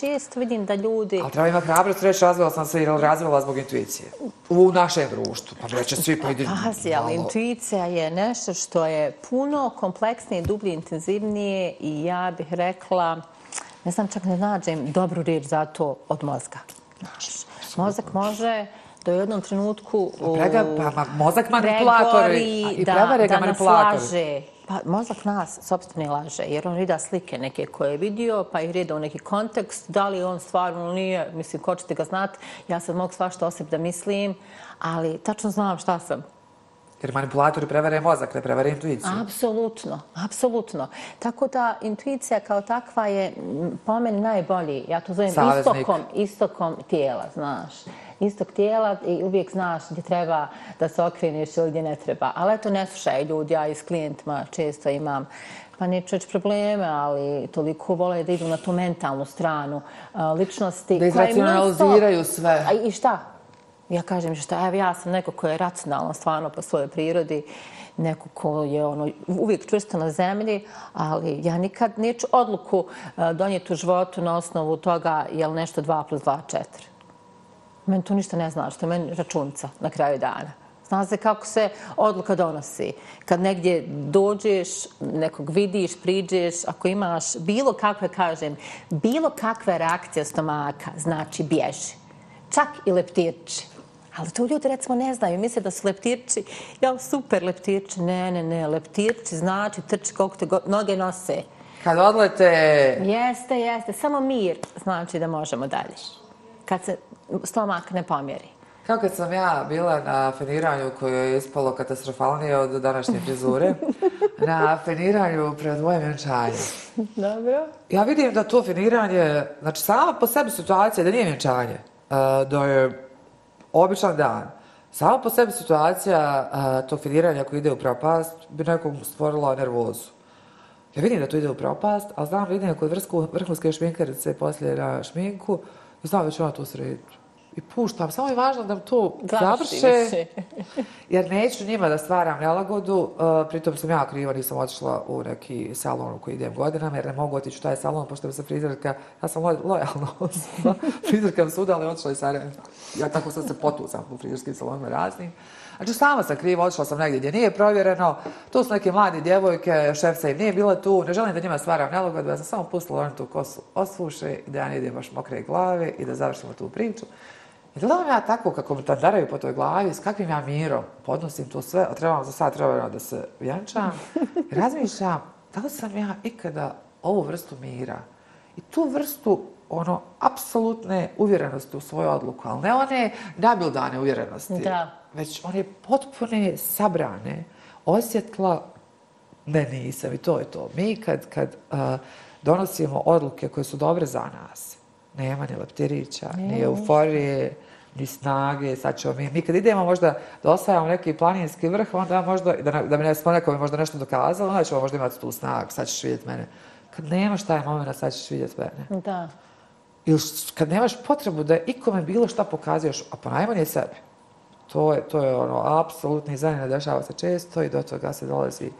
Speaker 2: često vidim da ljudi...
Speaker 1: Ali treba imati hrabrost reći razvila sam se ili razvila zbog intuicije. U našem društvu. Pa reće svi pa idi...
Speaker 2: Pazi, ali intuicija je nešto što je puno kompleksnije, dublje, intenzivnije i ja bih rekla, ne znam čak ne nađem dobru riječ za to od mozga. Znaš, mozak može do jednom trenutku...
Speaker 1: Prega, pa, mozak manipulatori.
Speaker 2: I prevare ga. Da nas laže Pa mozak nas sobstveni laže, jer on rida slike neke koje je vidio, pa ih rida u neki kontekst, da li on stvarno nije, mislim, ko ćete ga znati, ja sad mogu svašta o sebi da mislim, ali tačno znam šta sam.
Speaker 1: Jer manipulatori prevare mozak, ne prevare intuiciju.
Speaker 2: Apsolutno, apsolutno. Tako da intuicija kao takva je po meni najbolji, ja to zovem istokom, istokom tijela, znaš istog tijela i uvijek znaš gdje treba da se okreneš ili gdje ne treba. Ali eto, ne slušaj ljudi, ja i s klijentima često imam pa neću reći probleme, ali toliko vole da idu na tu mentalnu stranu ličnosti.
Speaker 1: Da izracionaliziraju sve.
Speaker 2: I šta? Ja kažem šta, evo ja sam neko ko je racionalno stvarno po svojoj prirodi, neko ko je ono, uvijek čvrsto na zemlji, ali ja nikad neću odluku e, donijeti u životu na osnovu toga je li nešto 2 plus 2, 4. Meni to ništa ne znači, to je meni računica na kraju dana. Zna se kako se odluka donosi. Kad negdje dođeš, nekog vidiš, priđeš, ako imaš bilo kakve, kažem, bilo kakve reakcije stomaka, znači bježi. Čak i leptirči. Ali to ljudi recimo ne znaju. Misle da su leptirči. Ja, super leptirči. Ne, ne, ne. Leptirči znači trči koliko te noge nose.
Speaker 1: Kad odlete...
Speaker 2: Jeste, jeste. Samo mir znači da možemo dalje. Kad se stomak ne pomjeri.
Speaker 1: Kao kad sam ja bila na feniranju koje je ispalo katastrofalnije od današnje frizure, na feniranju pred moje vjenčanje.
Speaker 2: Dobro.
Speaker 1: Ja vidim da to feniranje, znači sama po sebi situacija da nije vjenčanje, da je običan dan, Samo po sebi situacija a, tog filiranja koji ide u propast bi nekom stvorila nervozu. Ja vidim da to ide u propast, ali znam vidim kod vrhunske šminkarice poslije na šminku i znam da će ona to srediti i puštam. Samo je važno da to završe, jer neću njima da stvaram nelagodu. Uh, pritom sam ja kriva, nisam otišla u neki salon u koji idem godinama, jer ne mogu otići u taj salon, pošto sam frizerka, ja sam loj, lojalna osoba, frizerka sam suda, ali otišla i sad, ja tako sam se potuzam u frizerskim salonima raznim. Znači, sama sam kriva, otišla sam negdje gdje nije provjereno, tu su neke mlade djevojke, šefca im nije bila tu, ne želim da njima stvaram nelagodu, ja sam samo pustila oni tu kosu osvuše i da ja ne idem baš mokre glave i da završimo tu priču. I gledam ja tako kako mi tandaraju po toj glavi, s kakvim ja mirom podnosim to sve, a trebam za sad treba da se vjenčam. Razmišljam, da li sam ja ikada ovu vrstu mira i tu vrstu ono, apsolutne uvjerenosti u svoju odluku, ali ne one nabildane uvjerenosti,
Speaker 2: da.
Speaker 1: već one potpune sabrane, osjetla, ne nisam i to je to. Mi kad, kad uh, donosimo odluke koje su dobre za nas, nema ni leptirića, ni euforije, ni snage, sad ćemo mi, mi kad idemo možda da osvajamo neki planinski vrh, onda možda, da, da mi ne smo neko možda nešto dokazalo, onda ćemo možda imati tu snagu, sad ćeš vidjeti mene. Kad nemaš taj moment, sad ćeš vidjeti mene.
Speaker 2: Da.
Speaker 1: Ili kad nemaš potrebu da ikome bilo šta pokazuješ, a po najmanje sebi. To je, to je ono, apsolutni zanimljiv, dešava se često i do toga se dolazi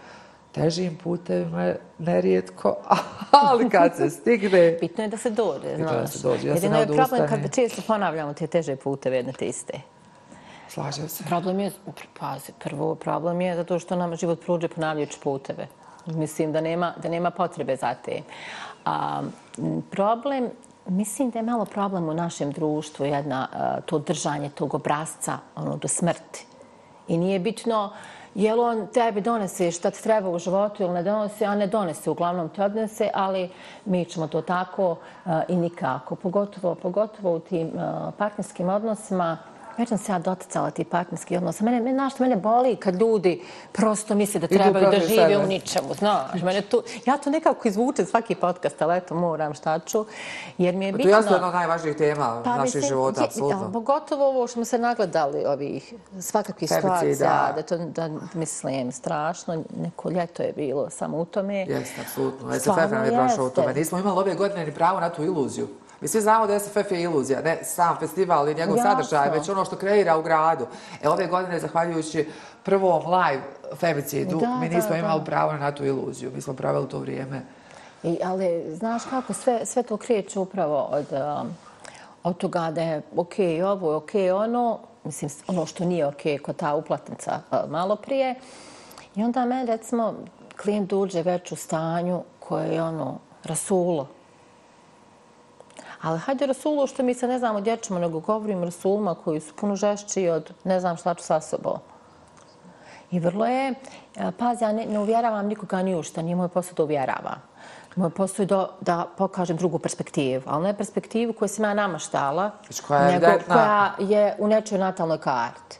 Speaker 1: težim putevima nerijetko, ali kad se stigne...
Speaker 2: Bitno je da se dođe, znaš.
Speaker 1: da se dođe. Ja
Speaker 2: Jedino je problem kad često ponavljamo te teže puteve jedne te iste.
Speaker 1: Slažem se.
Speaker 2: Problem je, pazi, prvo problem je zato što nam život prođe ponavljajući puteve. Mislim da nema, da nema potrebe za te. A, problem, mislim da je malo problem u našem društvu, jedna, to držanje tog obrazca ono, do smrti. I nije bitno, jel on tebi donese šta ti treba u životu ili ne donese, a ne donese, uglavnom te odnese, ali mi ćemo to tako eh, i nikako. Pogotovo, pogotovo u tim eh, partnerskim odnosima, Već sam se ja doticala ti partnerski odnos. Mene, mene, znaš, mene boli kad ljudi prosto misle da trebaju da žive sebe. u ničemu. Znaš, mene tu, ja to nekako izvučem svaki podcast, ali eto, moram šta ću. Jer mi je bitno...
Speaker 1: To je jasno jedna od najvažnijih tema pa, naših mislim, života, apsolutno.
Speaker 2: Pogotovo ovo što smo se nagledali, ovih svakakvih situacija, da. da to, da, mislim, strašno. Neko ljeto je bilo samo u tome.
Speaker 1: Jeste, apsolutno. SFF nam je prošao u tome. Nismo imali ove godine ni pravo na tu iluziju. Mi svi znamo da SFF je iluzija, ne sam festival i njegov Jasno. sadržaj, već ono što kreira u gradu. E, ove godine, zahvaljujući prvom live femicidu, da, mi nismo da, imali da. pravo na tu iluziju. Mi smo pravili to vrijeme.
Speaker 2: I, ali, znaš kako, sve, sve to kreće upravo od, um, od toga da je ok ovo, je ok ono, mislim, ono što nije ok kod ta uplatnica uh, malo prije. I onda me, recimo, klijent uđe već u stanju koje je ono, rasulo, Ali hajde Rasulu, što mi se ne znamo gdje ćemo, nego govorim Rasulima koji su puno žešći od ne znam šta ću sa sobom. I vrlo je, pazi, ja ne, ne uvjeravam nikoga ni ušta, nije moj posao da uvjeravam. Moj posao je da, da pokažem drugu perspektivu, ali ne perspektivu koju sam ja nama štala, koja nego koja je u nečoj natalnoj karti.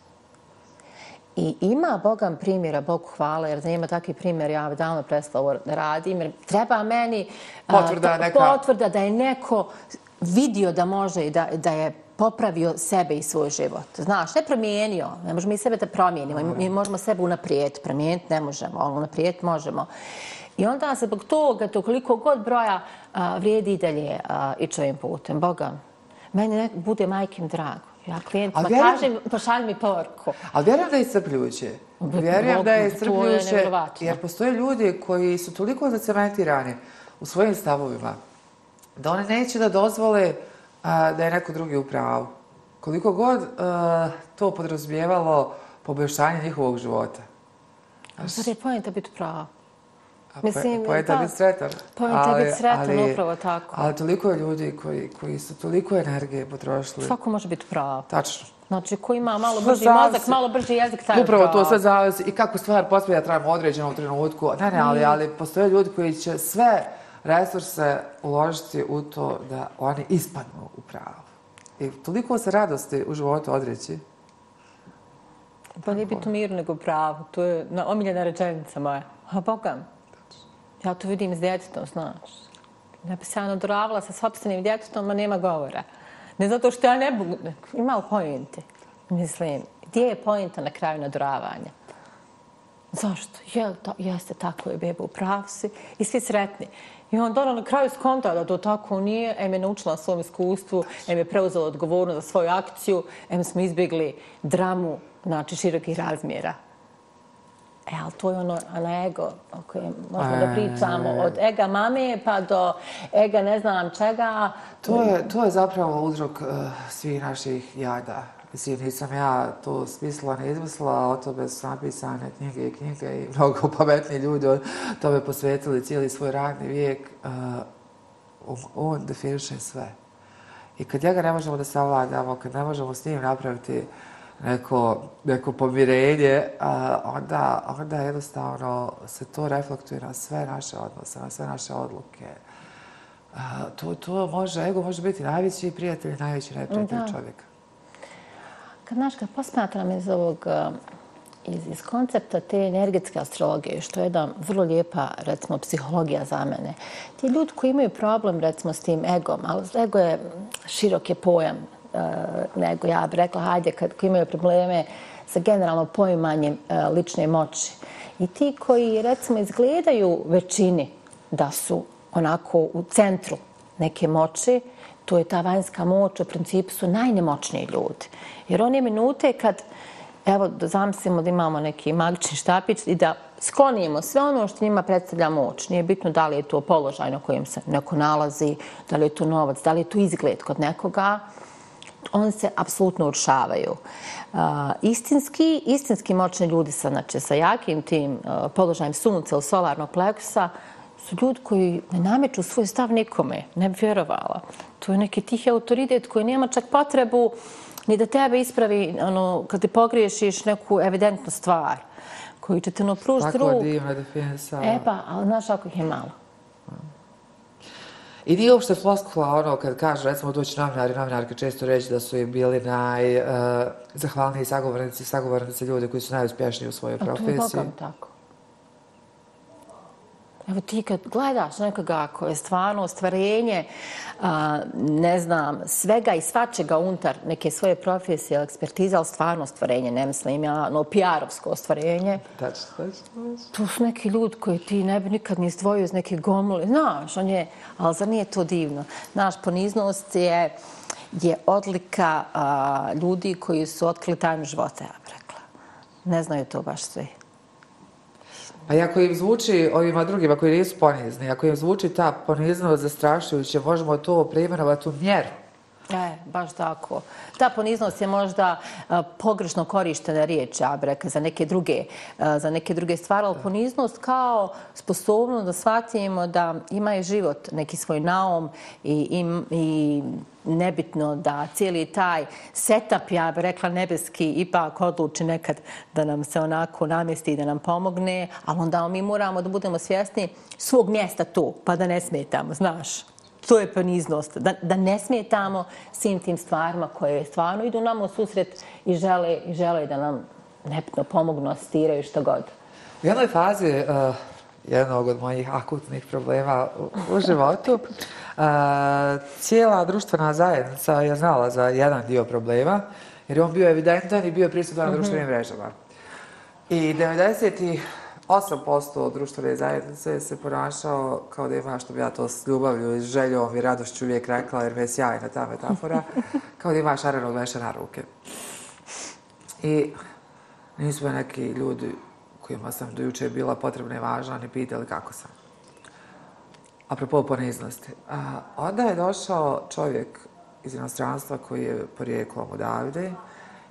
Speaker 2: I ima Bogam primjera, Bogu hvala, jer da nema takvi primjer, ja bi davno prestala da radim, jer treba meni
Speaker 1: potvrda,
Speaker 2: neka... potvrda da je neko vidio da može i da, da je popravio sebe i svoj život. Znaš, ne promijenio, ne možemo i sebe da promijenimo, mi možemo sebe unaprijed promijeniti, ne možemo, ali unaprijed možemo. I onda se zbog toga, to koliko god broja a, vrijedi i dalje a, i čovim putem, Boga, meni ne, bude majkim drago. Ja klijentima vjerujem, kažem, pošalj mi porku.
Speaker 1: Ali vjerujem da je iscrpljujuće. Vjerujem da je iscrpljujuće, jer postoje ljudi koji su toliko zacementirani u svojim stavovima, da one neće da dozvole a, da je neko drugi u pravu. Koliko god a, to podrazumijevalo poboljšanje njihovog života.
Speaker 2: Zar je pojenta biti pravo?
Speaker 1: Mislim, pojenta biti sretan.
Speaker 2: Pojenta biti sretan, ali, upravo tako.
Speaker 1: Ali toliko je ljudi koji, koji su toliko energije potrošili.
Speaker 2: Svako može biti pravo.
Speaker 1: Tačno.
Speaker 2: Znači, ko ima malo brži mozak, malo brži jezik, taj
Speaker 1: Upravo to sve zavisi. I kako stvar pospija, trebamo određenom trenutku. Ne, ne, ali, ali postoje ljudi koji će sve resurse uložiti u to da oni ispadnu u pravo. I toliko se radosti u životu odreći.
Speaker 2: Pa nije biti u miru nego pravo. To je omiljena rečenica moja. A Boga, ja to vidim s djetetom, znaš. Ja bi se ja nadoravala sa sobstvenim djetetom, a nema govora. Ne zato što ja ne mogu, ima li pojente? Mislim, gdje je pojenta na kraju naduravanja? Zašto? Je to, jeste tako je beba u pravsi i svi sretni. I on dana na kraju skonta da to tako nije, em je naučila na svom iskustvu, em je preuzela odgovornost za svoju akciju, em smo izbjegli dramu, znači širokih razmjera. E, ali to je ono, ono ego o kojem možemo da pričamo. Od ega mame pa do ega ne znam čega.
Speaker 1: To je, to je zapravo uzrok uh, svih naših jada. Mislim, nisam ja to smislila, ne izmislila, o tome su napisane knjige i knjige i mnogo pametni ljudi o tome posvetili cijeli svoj radni vijek. Uh, on definiše sve. I kad njega ne možemo da savladamo, kad ne možemo s njim napraviti uh, neko, neko pomirenje, a, onda, onda jednostavno se to reflektuje na sve naše odnose, na sve naše odluke. A, to, to može, ego može biti najveći prijatelj, najveći neprijatelj čovjeka.
Speaker 2: Kad, znaš, kad posmatram iz ovog, eh, iz, iz koncepta te energetske astrologije, što je jedna vrlo lijepa, recimo, psihologija za mene, ti ljudi koji imaju problem, recimo, s tim egom, ali ego je širok je pojam, Eh, nego ja bih rekla, hajde, kad koji imaju probleme sa generalno poimanjem eh, lične moći. I ti koji, recimo, izgledaju većini da su onako u centru neke moći, to je ta vanjska moć, u principu su najnemoćniji ljudi. Jer oni minute kad, evo, zamislimo da imamo neki magični štapić i da sklonimo sve ono što njima predstavlja moć. Nije bitno da li je to položaj na kojem se neko nalazi, da li je to novac, da li je to izgled kod nekoga, oni se apsolutno urušavaju. Uh, istinski, istinski moćni ljudi sa, znači, sa jakim tim uh, položajem sunca ili solarnog pleksa su ljudi koji ne nameću svoj stav nikome, ne bi vjerovala. To je neki tihi autoritet koji nema čak potrebu ni da tebe ispravi ono, kad ti pogriješiš neku evidentnu stvar koju će te napružiti
Speaker 1: ruku. Tako divna definicija.
Speaker 2: E pa, ali znaš ako ih je malo.
Speaker 1: I nije uopšte floskula ono kad kaže, recimo, doći novinari, novinarke često reći da su im bili najzahvalniji uh, sagovornici, sagovornici ljudi koji su najuspješniji u svojoj profesiji. A to je
Speaker 2: tako. Evo ti kad gledaš nekoga koje je stvarno ostvarenje, a, ne znam, svega i svačega unutar neke svoje profesije ili ekspertize, ali stvarno ostvarenje, ne mislim ja, no PR-ovsko ostvarenje.
Speaker 1: Tačno, tačno.
Speaker 2: To su neki ljudi koji ti ne bi nikad ni izdvojio iz neke gomule. Znaš, on je, ali zar nije to divno? Naš poniznost je, je odlika a, ljudi koji su otkrili tajnu života, ja bih rekla. Ne znaju to baš svi.
Speaker 1: Pa ako im zvuči ovima drugima koji nisu ponizni, ako im zvuči ta poniznost zastrašujuće, možemo to preimenovati u mjeru.
Speaker 2: E, baš tako. Ta poniznost je možda uh, pogrešno korištena riječ, ja bih rekao, za neke druge, uh, za neke druge stvari, ali poniznost kao sposobno da shvatimo da ima je život, neki svoj naum i, i, i nebitno da cijeli taj setup, ja bih rekla, nebeski ipak odluči nekad da nam se onako namjesti i da nam pomogne, ali onda mi moramo da budemo svjesni svog mjesta tu, pa da ne smetamo, znaš to je poniznost, da, da ne smijetamo svim tim stvarima koje stvarno idu nam u susret i žele, i žele da nam nepno pomognu, asistiraju što god.
Speaker 1: U jednoj fazi uh, jednog od mojih akutnih problema u, u životu, uh, cijela društvena zajednica je znala za jedan dio problema, jer on bio evidentan i bio prisutan na mhm. društvenim mrežama. I 90 8% društvene zajednice se ponašao kao da ima što bi ja to s ljubavlju i željom i radošću uvijek rekla, jer me je sjajna ta metafora, kao da ima šarenog veša na ruke. I nisu me neki ljudi kojima sam dojuče bila potrebna i važna, ni pitali kako sam. Apropo poniznosti. A, onda je došao čovjek iz inostranstva koji je porijeklom od Davide,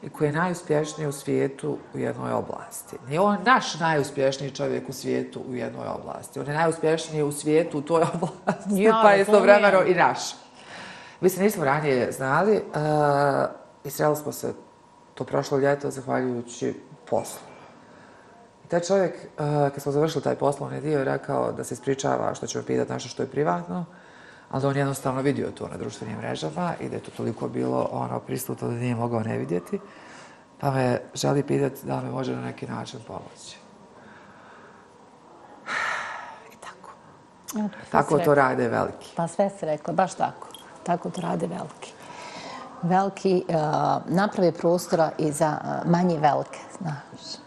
Speaker 1: i koji je najuspješniji u svijetu u jednoj oblasti. Nije on naš najuspješniji čovjek u svijetu u jednoj oblasti. On je najuspješniji u svijetu u toj oblasti, ja, pa je istovremeno i naš. Mi se nismo ranije znali uh, i sreli smo se to prošlo ljeto zahvaljujući poslu. I taj čovjek, uh, kad smo završili taj poslovni dio, je rekao da se ispričava što će me pitati nešto što je privatno, ali on jednostavno vidio to na društvenim mrežama i da je to toliko bilo ono pristutno da nije mogao ne vidjeti, pa me želi pitati da me može na neki način pomoći. I tako.
Speaker 2: Ja,
Speaker 1: tako to rade veliki.
Speaker 2: Pa sve se rekla, baš tako. Tako to rade veliki. veliki uh, naprave prostora i za uh, manje velike, znaš.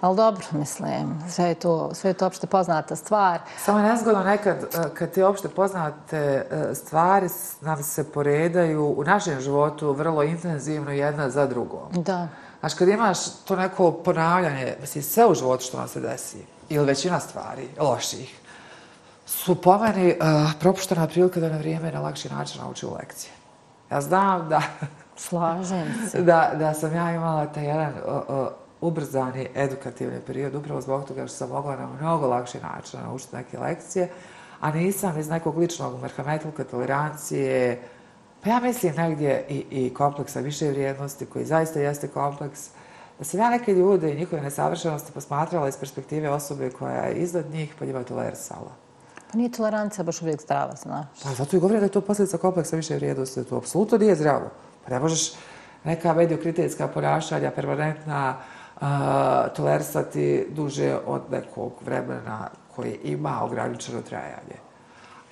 Speaker 2: Ali dobro, mislim, sve je to, sve je to opšte poznata stvar.
Speaker 1: Samo je nezgodno nekad, uh, kad te opšte poznate uh, stvari nam se poredaju u našem životu vrlo intenzivno jedna za drugom.
Speaker 2: Da.
Speaker 1: Znaš, kad imaš to neko ponavljanje, mislim, sve u životu što nam se desi, ili većina stvari, loših, su po meni uh, propuštena prilika da na vrijeme na lakši način nauču lekcije. Ja znam da...
Speaker 2: Slažem se.
Speaker 1: Da, da sam ja imala taj jedan uh, uh, ubrzani edukativni period, upravo zbog toga što sam mogla na mnogo lakši način naučiti neke lekcije, a nisam iz nekog ličnog merhametlika, tolerancije, pa ja mislim negdje i, i kompleksa više vrijednosti, koji zaista jeste kompleks, da sam ja neke ljude i njihove nesavršenosti posmatrala iz perspektive osobe koja je iznad njih, pa njima tolerisala.
Speaker 2: Pa nije tolerancija baš uvijek zdrava, znaš.
Speaker 1: Pa zato i govorim da je to posljedica kompleksa više vrijednosti, to apsolutno nije zdravo. Pa ne možeš neka mediokriterijska ponašanja, permanentna, uh, tolerisati duže od nekog vremena koje ima ograničeno trajanje.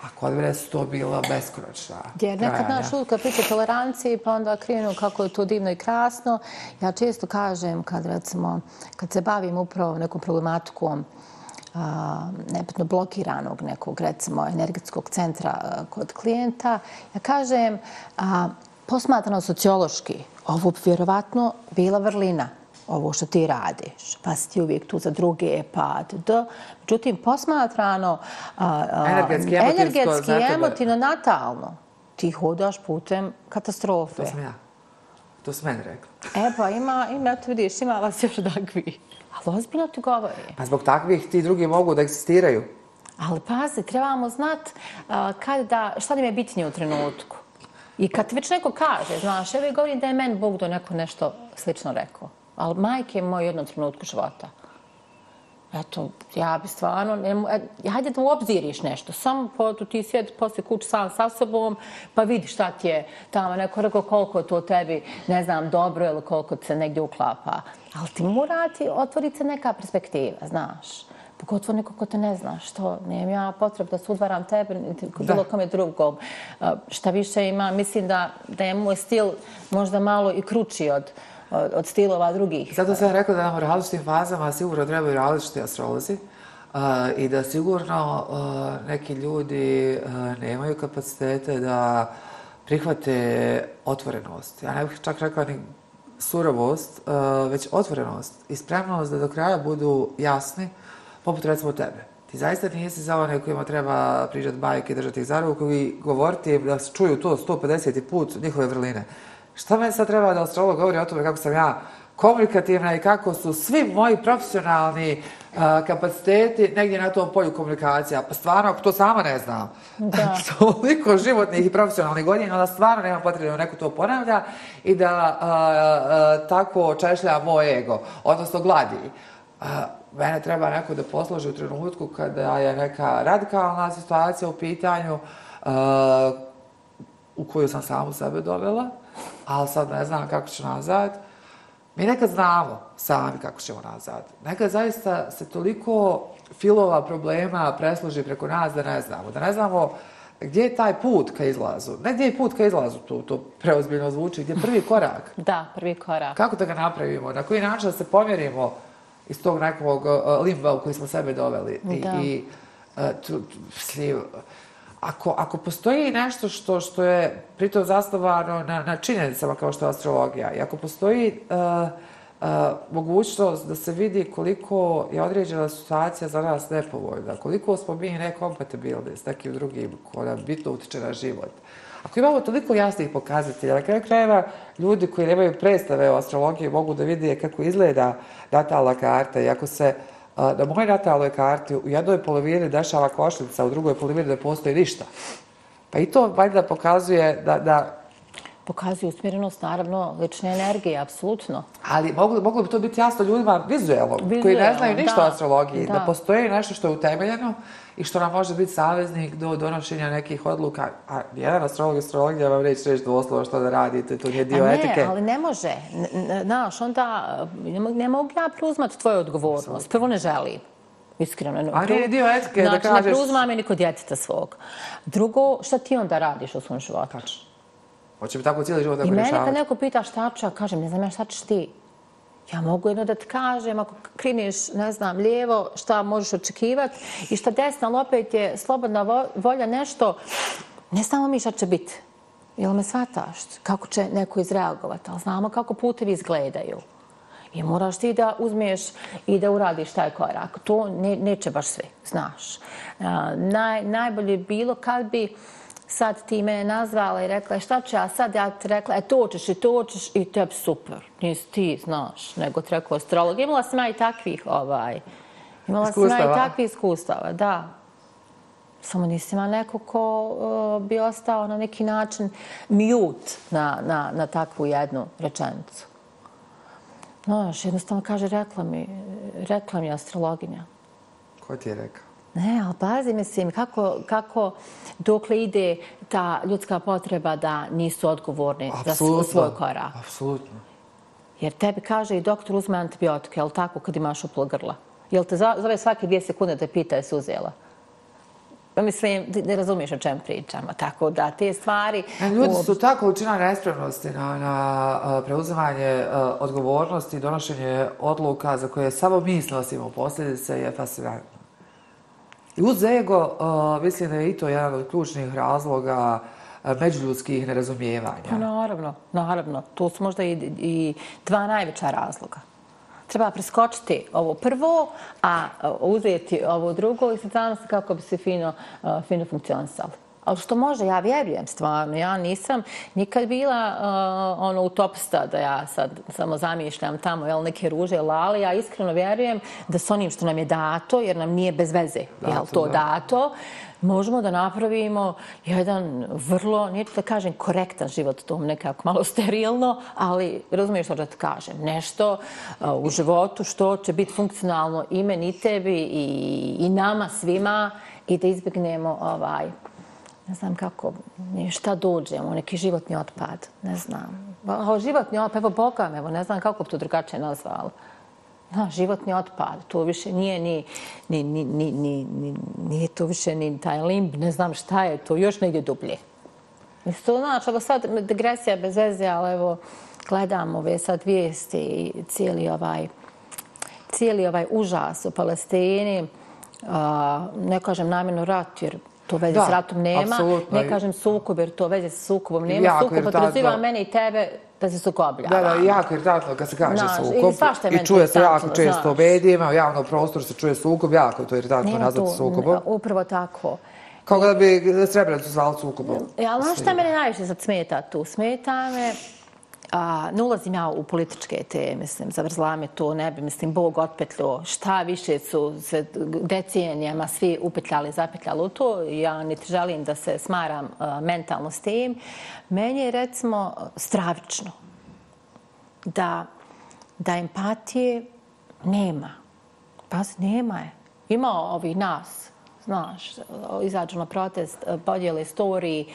Speaker 1: A kod mene su to bila beskonačna
Speaker 2: Jer nekad naš uvijek priča toleranciji, pa onda krenu kako je to divno i krasno. Ja često kažem kad recimo, kad se bavim upravo nekom problematikom nepetno blokiranog nekog, recimo, energetskog centra kod klijenta, ja kažem, a, posmatrano sociološki, ovo bi vjerovatno bila vrlina, ovo što ti radiš, pa si ti uvijek tu za druge, pa d. Međutim, posmatrano
Speaker 1: a, a, energetski,
Speaker 2: energetski emotivno, natalno, ti hodaš putem katastrofe.
Speaker 1: To sam ja. To sam meni rekla.
Speaker 2: E pa ima, ima, eto vidiš, ima vas još takvi. Ali ozbiljno ti govori.
Speaker 1: Pa zbog takvih ti drugi mogu da eksistiraju.
Speaker 2: Ali pazi, trebamo znat kad da, šta nam je bitnije u trenutku. I kad već neko kaže, znaš, evo govorim da je meni Bog do neko nešto slično rekao. Ali majke je moj jednom trenutku života. Eto, ja bi stvarno, ne, e, hajde da uobziriš nešto, samo po, tu ti sjed posle kuć sam sa sobom, pa vidi šta ti je tamo, neko rekao koliko to tebi, ne znam, dobro ili koliko se negdje uklapa. Ali ti mora ti otvoriti se neka perspektiva, znaš. Pogotovo neko ko te ne zna, što nemam ja potreb da sudvaram tebe, bilo kome drugom. Šta više ima, mislim da, da je moj stil možda malo i kruči od, od stilova drugih.
Speaker 1: Zato sam rekla da nam u različitim fazama sigurno trebaju različiti astrolozi uh, i da sigurno uh, neki ljudi uh, nemaju kapacitete da prihvate otvorenost. Ja ne bih čak rekla ni surovost, uh, već otvorenost i spremnost da do kraja budu jasni, poput recimo tebe. Ti zaista nisi za one kojima treba pričati bajke i držati ih za ruku i govoriti da se čuju to 150. put njihove vrline. Šta meni sad treba da astrolog govori o tome kako sam ja komunikativna i kako su svi moji profesionalni uh, kapaciteti negdje na tom polju komunikacija. Pa stvarno, ako to sama ne znam,
Speaker 2: da.
Speaker 1: toliko životnih i profesionalnih godina, onda stvarno nema potrebe da neko to ponavlja i da uh, uh, tako češlja moj ego, odnosno gladi. Uh, mene treba neko da posloži u trenutku kada je neka radikalna situacija u pitanju uh, u koju sam samu sebe dovela, ali sad ne znam kako ću nazad. Mi nekad znamo sami kako ćemo nazad. Nekad zaista se toliko filova problema presluži preko nas da ne znamo. Da ne znamo gdje je taj put ka izlazu. Ne gdje je put ka izlazu, to, to preozbiljno zvuči. Gdje je prvi korak?
Speaker 2: Da, prvi korak.
Speaker 1: Kako da ga napravimo? Na koji način da se pomjerimo iz tog nekog uh, limba u koji smo sebe doveli?
Speaker 2: Da.
Speaker 1: I, i uh, tu, tu, sliv, ako, ako postoji nešto što, što je pritom zastavano na, na činjenicama kao što je astrologija i ako postoji uh, uh, mogućnost da se vidi koliko je određena situacija za nas nepovoljna, koliko smo mi nekompatibilni s nekim drugim ko nam bitno utiče na život. Ako imamo toliko jasnih pokazatelja, na kraju krajeva ljudi koji nemaju predstave o astrologiji mogu da vidi kako izgleda natalna karta i ako se uh, na mojoj natalnoj karti u jednoj polovini dešava košnica, u drugoj polovini ne postoji ništa. Pa i to valjda pokazuje da, da
Speaker 2: pokazuje usmjerenost, naravno, lične energije, apsolutno.
Speaker 1: Ali moglo, moglo bi to biti jasno ljudima vizuelno, koji ne znaju ništa o astrologiji, da. da postoji nešto što je utemeljeno i što nam može biti saveznik do donošenja nekih odluka. A jedan astrolog i astrologija vam reći reći doslovno što da radite, to nije dio
Speaker 2: ne,
Speaker 1: etike.
Speaker 2: Ne, ali ne može. Znaš, onda ne mogu ja preuzmati tvoju odgovornost. Prvo ne želim. Iskreno.
Speaker 1: A nije dio etike
Speaker 2: znači,
Speaker 1: da kažeš...
Speaker 2: Znači, ne preuzma me niko djeteta svog. Drugo, šta ti onda radiš u svom životu?
Speaker 1: Tačno. Hoće mi tako cijeli život
Speaker 2: tako rješavati. I mene kad neko pita šta ću, ja kažem, ne znam ja šta ćeš ti. Ja mogu jedno da ti kažem, ako kriniš, ne znam, lijevo, šta možeš očekivati i šta desno, ali opet je slobodna volja nešto, ne samo mi šta će biti. Jel me shvataš? Kako će neko izreagovati? Ali znamo kako putevi izgledaju. I moraš ti da uzmeš i da uradiš taj korak. To ne, neće baš sve, znaš. naj, najbolje bilo kad bi sad ti me nazvala i rekla šta ću ja sad, ja ti rekla, e to ćeš i to ćeš i tebi super. Nisi ti, znaš, nego ti rekao astrolog. Imala sam ja i takvih, ovaj, imala sam ja i takvih iskustava, da. Samo nisi ima neko ko uh, bi ostao na neki način mute na, na, na takvu jednu rečenicu. Znaš, jednostavno kaže, rekla mi, rekla mi astrologinja.
Speaker 1: Ko ti je rekao?
Speaker 2: Ne, ali pazi, mislim, kako, kako dokle ide ta ljudska potreba da nisu odgovorni Absolutno. za svoj korak.
Speaker 1: Apsolutno.
Speaker 2: Jer tebi kaže i doktor uzme antibiotike, je li tako, kad imaš uplo grla? Jel te zove svake dvije sekunde da pita je se uzela? Pa mislim, ne razumiješ o čem pričamo, tako da te stvari...
Speaker 1: A ljudi su tako učina nespremnosti na, na preuzimanje odgovornosti i donošenje odluka za koje samo mi snosimo posljedice je fascinantno. I uz ego, mislim da je i to jedan od ključnih razloga e, međuljudskih nerazumijevanja.
Speaker 2: Pa naravno, naravno. To su možda i, i dva najveća razloga treba preskočiti ovo prvo, a e, uzeti ovo drugo i sad se kako bi se fino, e, fino funkcionisalo. Ali što može, ja vjerujem stvarno. Ja nisam nikad bila uh, ono utopista da ja sad samo zamišljam tamo jel, neke ruže lali. Ja iskreno vjerujem da s onim što nam je dato, jer nam nije bez veze jel, to dato, možemo da napravimo jedan vrlo, neću da kažem korektan život, to nekako malo sterilno, ali razumiješ što da ti kažem. Nešto u životu što će biti funkcionalno i meni, i tebi, i, i nama svima i da izbjegnemo ovaj, ne znam kako, šta dođemo, neki životni otpad, ne znam. O, životni otpad, evo Boga evo, ne znam kako bi to drugačije nazvala. Na, životni otpad, to više nije ni, ni, ni, ni, ni, ni, nije to više ni taj limb, ne znam šta je to, još negdje dublje. Isto, znači, evo sad degresija bez veze, ali evo, gledam ove sad vijesti i cijeli ovaj, cijeli ovaj užas u Palestini, a, ne kažem namjerno rat, jer to veze s ratom nema. Apsolutno. Ne kažem sukob, jer to veze s sukobom nema. Jako sukob potraziva mene i tebe da se sukoblja.
Speaker 1: Da, da, jako irritantno kad se kaže sukob. I, i čuje se jako često u medijima, u javnom prostoru se čuje sukob, jako je to irritantno nazvati sukobom.
Speaker 2: Upravo tako.
Speaker 1: Kao da bi Srebrenicu zvali sukobom.
Speaker 2: Ja, ali šta mene najviše sad smeta tu? Smeta me A, ne ulazim ja u političke te, mislim, zavrzla me to, ne bi, mislim, Bog otpetljo, šta više su se decenijama svi upetljali, zapetljali u to, ja niti želim da se smaram a, mentalno s tim. Meni je, recimo, stravično da, da empatije nema. Pa nema je. Ima ovih nas, znaš, izađu na protest, podijele storiji,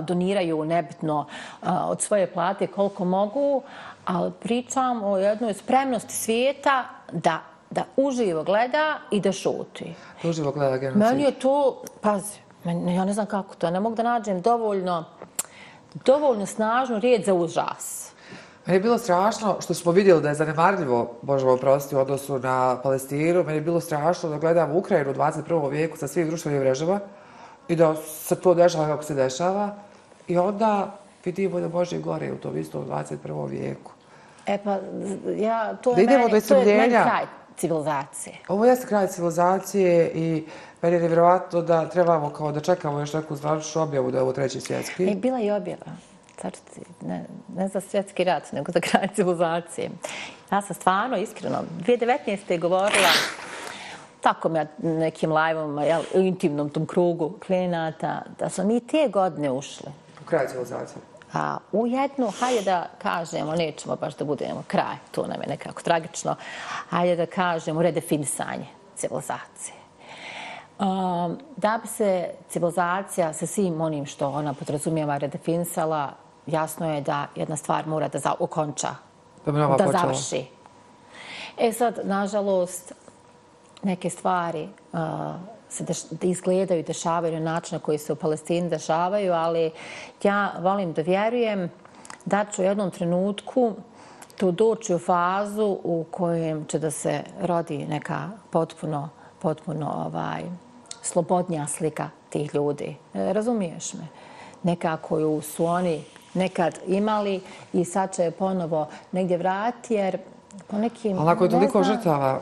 Speaker 2: doniraju nebitno od svoje plate koliko mogu, ali pričam o jednoj spremnosti svijeta da da uživo gleda i da šuti.
Speaker 1: Uživo gleda genocid.
Speaker 2: Meni je to, pazi, ja ne znam kako to, ne mogu da nađem dovoljno, dovoljno snažnu riječ za užas.
Speaker 1: Meni je bilo strašno što smo vidjeli da je zanemarljivo, možemo oprostiti, u odnosu na Palestinu. Meni je bilo strašno da gledam Ukrajinu u 21. vijeku sa svih društvenih mrežava i da se to dešava kako se dešava. I onda vidimo da može i gore u tom istom 21. vijeku.
Speaker 2: E pa, ja, to, je meni, to je meni kraj civilizacije.
Speaker 1: Ovo je kraj civilizacije i meni je nevjerovatno da trebamo kao da čekamo još neku zvaničnu objavu da je ovo treći svjetski.
Speaker 2: E, bila je objava carci, ne, ne za svjetski rat, nego za kraj civilizacije. Ja sam stvarno, iskreno, 2019. je govorila tako me nekim live-om, u intimnom tom krugu klijenata, da smo mi te godine ušli.
Speaker 1: U kraj civilizacije.
Speaker 2: A u jednu, hajde da kažemo, nećemo baš da budemo kraj, to nam je nekako tragično, hajde da kažemo redefinisanje civilizacije. Um, da bi se civilizacija sa svim onim što ona podrazumijeva redefinisala, jasno je da jedna stvar mora da okonča, da, da završi. E sad, nažalost, neke stvari uh, se deš, izgledaju dešavaju na način na koji se u Palestini dešavaju, ali ja volim da vjerujem da ću u jednom trenutku to doći u fazu u kojem će da se rodi neka potpuno, potpuno ovaj, slobodnija slika tih ljudi. E, razumiješ me? Neka koju su oni nekad imali i sad će ponovo negdje vrati, jer po nekim...
Speaker 1: Ali ako je toliko žrtava...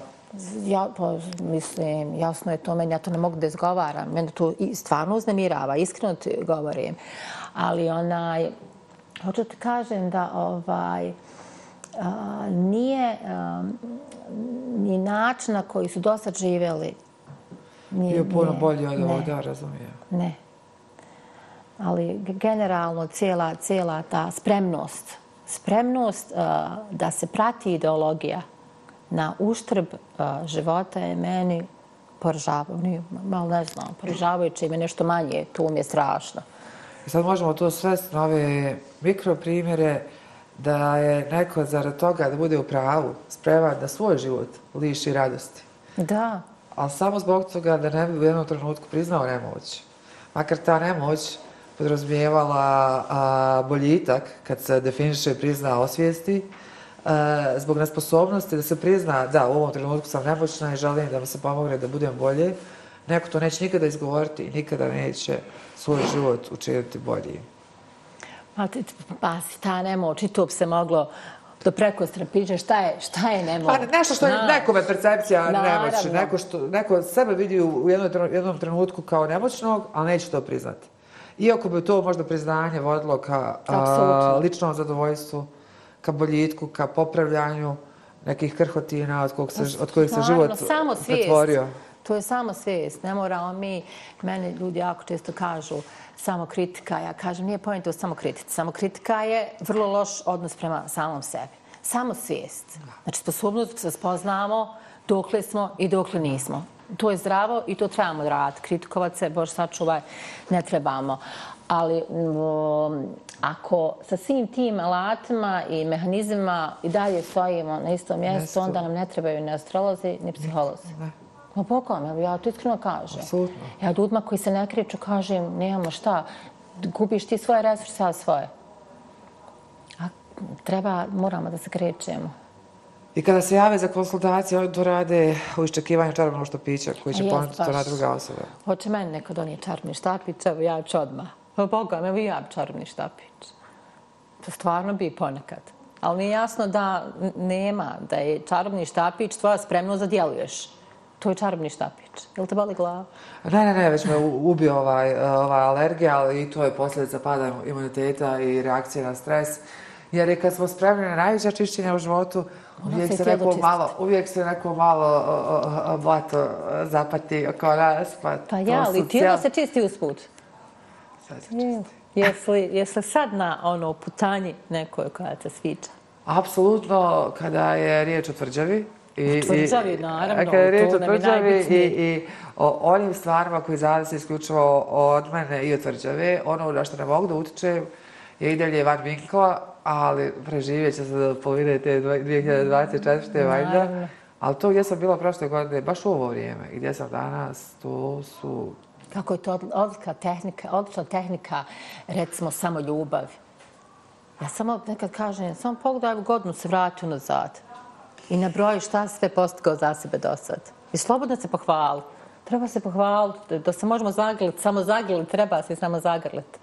Speaker 2: Ja, pa, mislim, jasno je to meni, ja to ne mogu da izgovaram. Mene to stvarno uznemirava, iskreno ti govorim. Ali onaj, hoću ti kažem da ovaj, a, nije a, ni način na koji su dosad živjeli.
Speaker 1: Nije, Bio puno bolji od ovog, da, razumijem.
Speaker 2: Ne. Ali generalno cijela, cijela ta spremnost, spremnost a, da se prati ideologija na uštrb a, života je meni poražavajuće, malo ne znam, poražavajuće ime nešto manje, tu mi je strašno.
Speaker 1: I sad možemo to svesti na ove mikroprimjere da je neko zarad toga da bude u pravu spreman da svoj život liši radosti.
Speaker 2: Da.
Speaker 1: Ali samo zbog toga da ne bi u jednom trenutku priznao nemoć. Makar ta nemoć podrazmijevala a, boljitak kad se definiše i prizna osvijesti, a, zbog nesposobnosti da se prizna da u ovom trenutku sam nemoćna i želim da mi se pomogne da budem bolje, neko to neće nikada izgovoriti i nikada neće svoj život učiniti boljim.
Speaker 2: Pa, si ta nemoć i to bi se moglo do preko strapiće, šta je, šta je nemoć?
Speaker 1: Pa nešto što je nekome percepcija nemoći. Neko, što, neko sebe vidi u jednom, jednom trenutku kao nemoćnog, ali neće to priznati. Iako bi to možda priznanje vodilo ka a, ličnom zadovoljstvu, ka boljitku, ka popravljanju nekih krhotina od, kog se, od kojih se život
Speaker 2: samo
Speaker 1: pretvorio.
Speaker 2: To je samo svijest. Ne moramo mi, meni ljudi jako često kažu, samo kritika. Ja kažem, nije pojento samo kritici. Samo kritika je vrlo loš odnos prema samom sebi. Samo svijest. Znači, sposobnost da spoznamo dokle smo i dokle nismo. To je zdravo i to trebamo raditi. Kritikovat se, bož sačuvaj, ne trebamo. Ali um, ako sa svim tim alatima i mehanizmima i dalje stojimo na istom mjestu, onda nam ne trebaju ni astrolozi, ni psiholozi. Ne. Ma pokom, ja to iskreno kažem.
Speaker 1: Absolutno.
Speaker 2: Ja ljudima koji se ne kriču kažem, nemamo šta, gubiš ti svoje resurse, a svoje. A treba, moramo da se krećemo.
Speaker 1: I kada se jave za konsultacije, oni to rade u iščekivanju čarobnog štapića koji će poniti to na druga osoba.
Speaker 2: Hoće meni neko donije čarobni štapić, evo ja ću odmah. Pa Boga, evo ja čarobni štapić. To stvarno bi ponekad. Ali mi je jasno da nema, da je čarobni štapić tvoja spremno za djeluješ. To je čarobni štapić. Je li te boli glava?
Speaker 1: Ne, ne, ne, već me ubio ovaj, ovaj alergija, ali i to je posljedica pada imuniteta i reakcije na stres. Jer je kad smo spremni na najveća čišćenja u životu, uvijek se, neko malo, uvijek se neko malo blato zapati oko nas.
Speaker 2: Pa, pa ja, ali ti cijel... se čisti usput?
Speaker 1: Sad se čisti.
Speaker 2: Jesi li, jesi li sad na ono putanji nekoj koja te sviđa?
Speaker 1: Apsolutno, kada je riječ o tvrđavi,
Speaker 2: I, tvrđavi, naravno.
Speaker 1: Kada je riječ o tvrđavi i, i o onim stvarima koji zavise isključivo od mene i od tvrđave, ono na što ne mogu da utičem je i dalje van vinkla, ali preživjet će se do polovine te 2024. valjda. Ali to gdje sam bila prošle godine, baš u ovo vrijeme, gdje sam danas, to su...
Speaker 2: Kako je to odlična tehnika, odlična tehnika, recimo, samo ljubav. Ja samo nekad kažem, samo pogledaj godinu se vrati nazad i nabroji šta sve postigao za sebe do sad. I slobodno se pohvali. Treba se pohvaliti, da se možemo zagrliti, samo zagrliti, treba se samo zagrliti.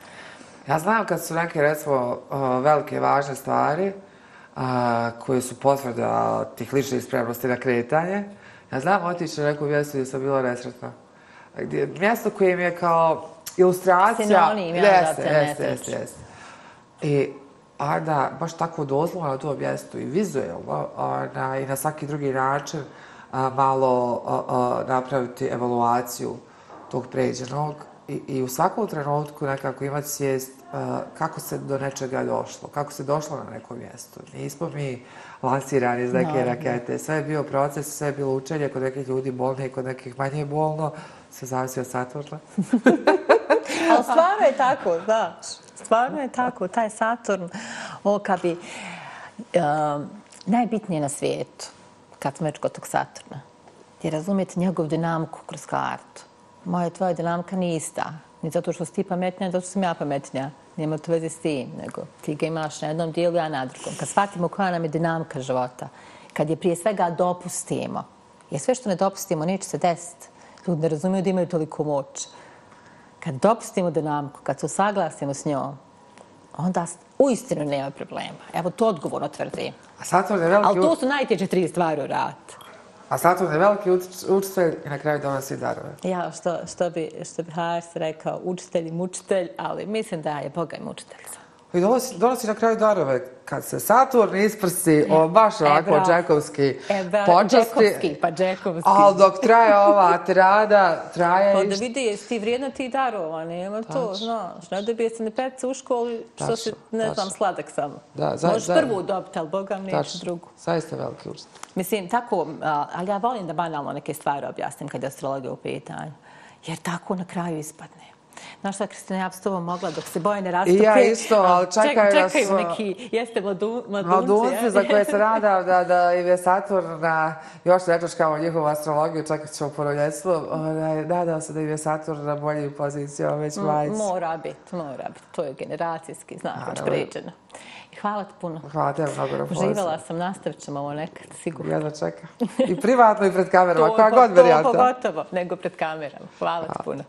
Speaker 1: Ja znam kad su neke, recimo, velike, važne stvari, koje su potvrda tih ličnih spremnosti na kretanje, ja znam otići na neku mjestu gdje sam bila nesretna. Gdje, mjesto koje mi je kao ilustracija...
Speaker 2: Sinonim, ja
Speaker 1: jeste, jeste, jeste, jeste. I a da baš tako dozvoljno na to mjesto i vizuelno na, i na svaki drugi način a, malo a, a, napraviti evaluaciju tog pređenog i, i u svakom trenutku nekako imati svijest a, kako se do nečega došlo, kako se došlo na neko mjesto. Nismo mi lansirani iz neke no, rakete, sve je bio proces, sve je bilo učenje kod nekih ljudi bolne i kod nekih manje bolno, sve zavisi od Saturna.
Speaker 2: Ali stvarno je tako, znaš stvarno je tako. Taj Saturn, ovo kad bi... Uh, najbitnije na svijetu, kad smo već kod tog Saturna, je razumjeti njegov dinamiku kroz kartu. moja i tvoja dinamika nije ista. Ni zato što si ti pametnija, ni zato što sam ja pametnija. Nijema to veze s tim, nego ti ga imaš na jednom dijelu, ja na drugom. Kad shvatimo koja nam je dinamika života, kad je prije svega dopustimo, jer sve što ne dopustimo neće se desiti. Ljudi ne razumiju da imaju toliko moć. Kad dopustimo dinamiku, kad se usaglasimo s njom, onda uistinu nema problema. Evo to odgovorno tvrdim.
Speaker 1: A Saturn je veliki...
Speaker 2: Ali to su najteže tri stvari u ratu.
Speaker 1: A Saturn je veliki učitelj i na kraju donosi darove.
Speaker 2: Ja, što, što bi, što bi Hars rekao, učitelj i mučitelj, ali mislim da je Boga i mučitelj.
Speaker 1: I donosi, donosi na kraju darove. Kad se Saturn isprsi, o, baš e, ovako e, džekovski
Speaker 2: e, počasti. Džekovski, pa džekovski.
Speaker 1: Ali dok traje ova tirada, traje...
Speaker 2: Pa da vidi, jesi ti vrijedna ti darova, nema to, znaš. Ne dobije se ne peca u školi, što tačno, se, ne tačno. znam, sladak samo. Da, za, Možeš za, prvu dobiti, ali Boga mi neće drugu.
Speaker 1: Zaista veliki učitelj.
Speaker 2: Mislim, tako, ali ja volim da banalno neke stvari objasnim kad je astrologija u pitanju. Jer tako na kraju ispadne. Znaš šta, Kristina, ja bi s tobom mogla dok se boje ne rastupe.
Speaker 1: I ja isto, ali čekaj
Speaker 2: nas... Čekaju neki, jeste mladu, mladunci.
Speaker 1: Mladunci za koje se rada da, da im je Saturn na, još rečeš kao njihovu astrologiju, čekat ćemo po roljetstvu, nadao se da im je Saturn na bolji poziciji, već majic.
Speaker 2: Mora biti, mora biti. To je generacijski, znaš, već pređeno. Hvala ti puno.
Speaker 1: Hvala te, mnogo na
Speaker 2: Uživala sam, nastavit ćemo ovo nekad, sigurno.
Speaker 1: Jedno čeka. I privatno i pred kamerama, koja god varijanta.
Speaker 2: To pogotovo, nego pred kamerama. Hvala, hvala. ti puno.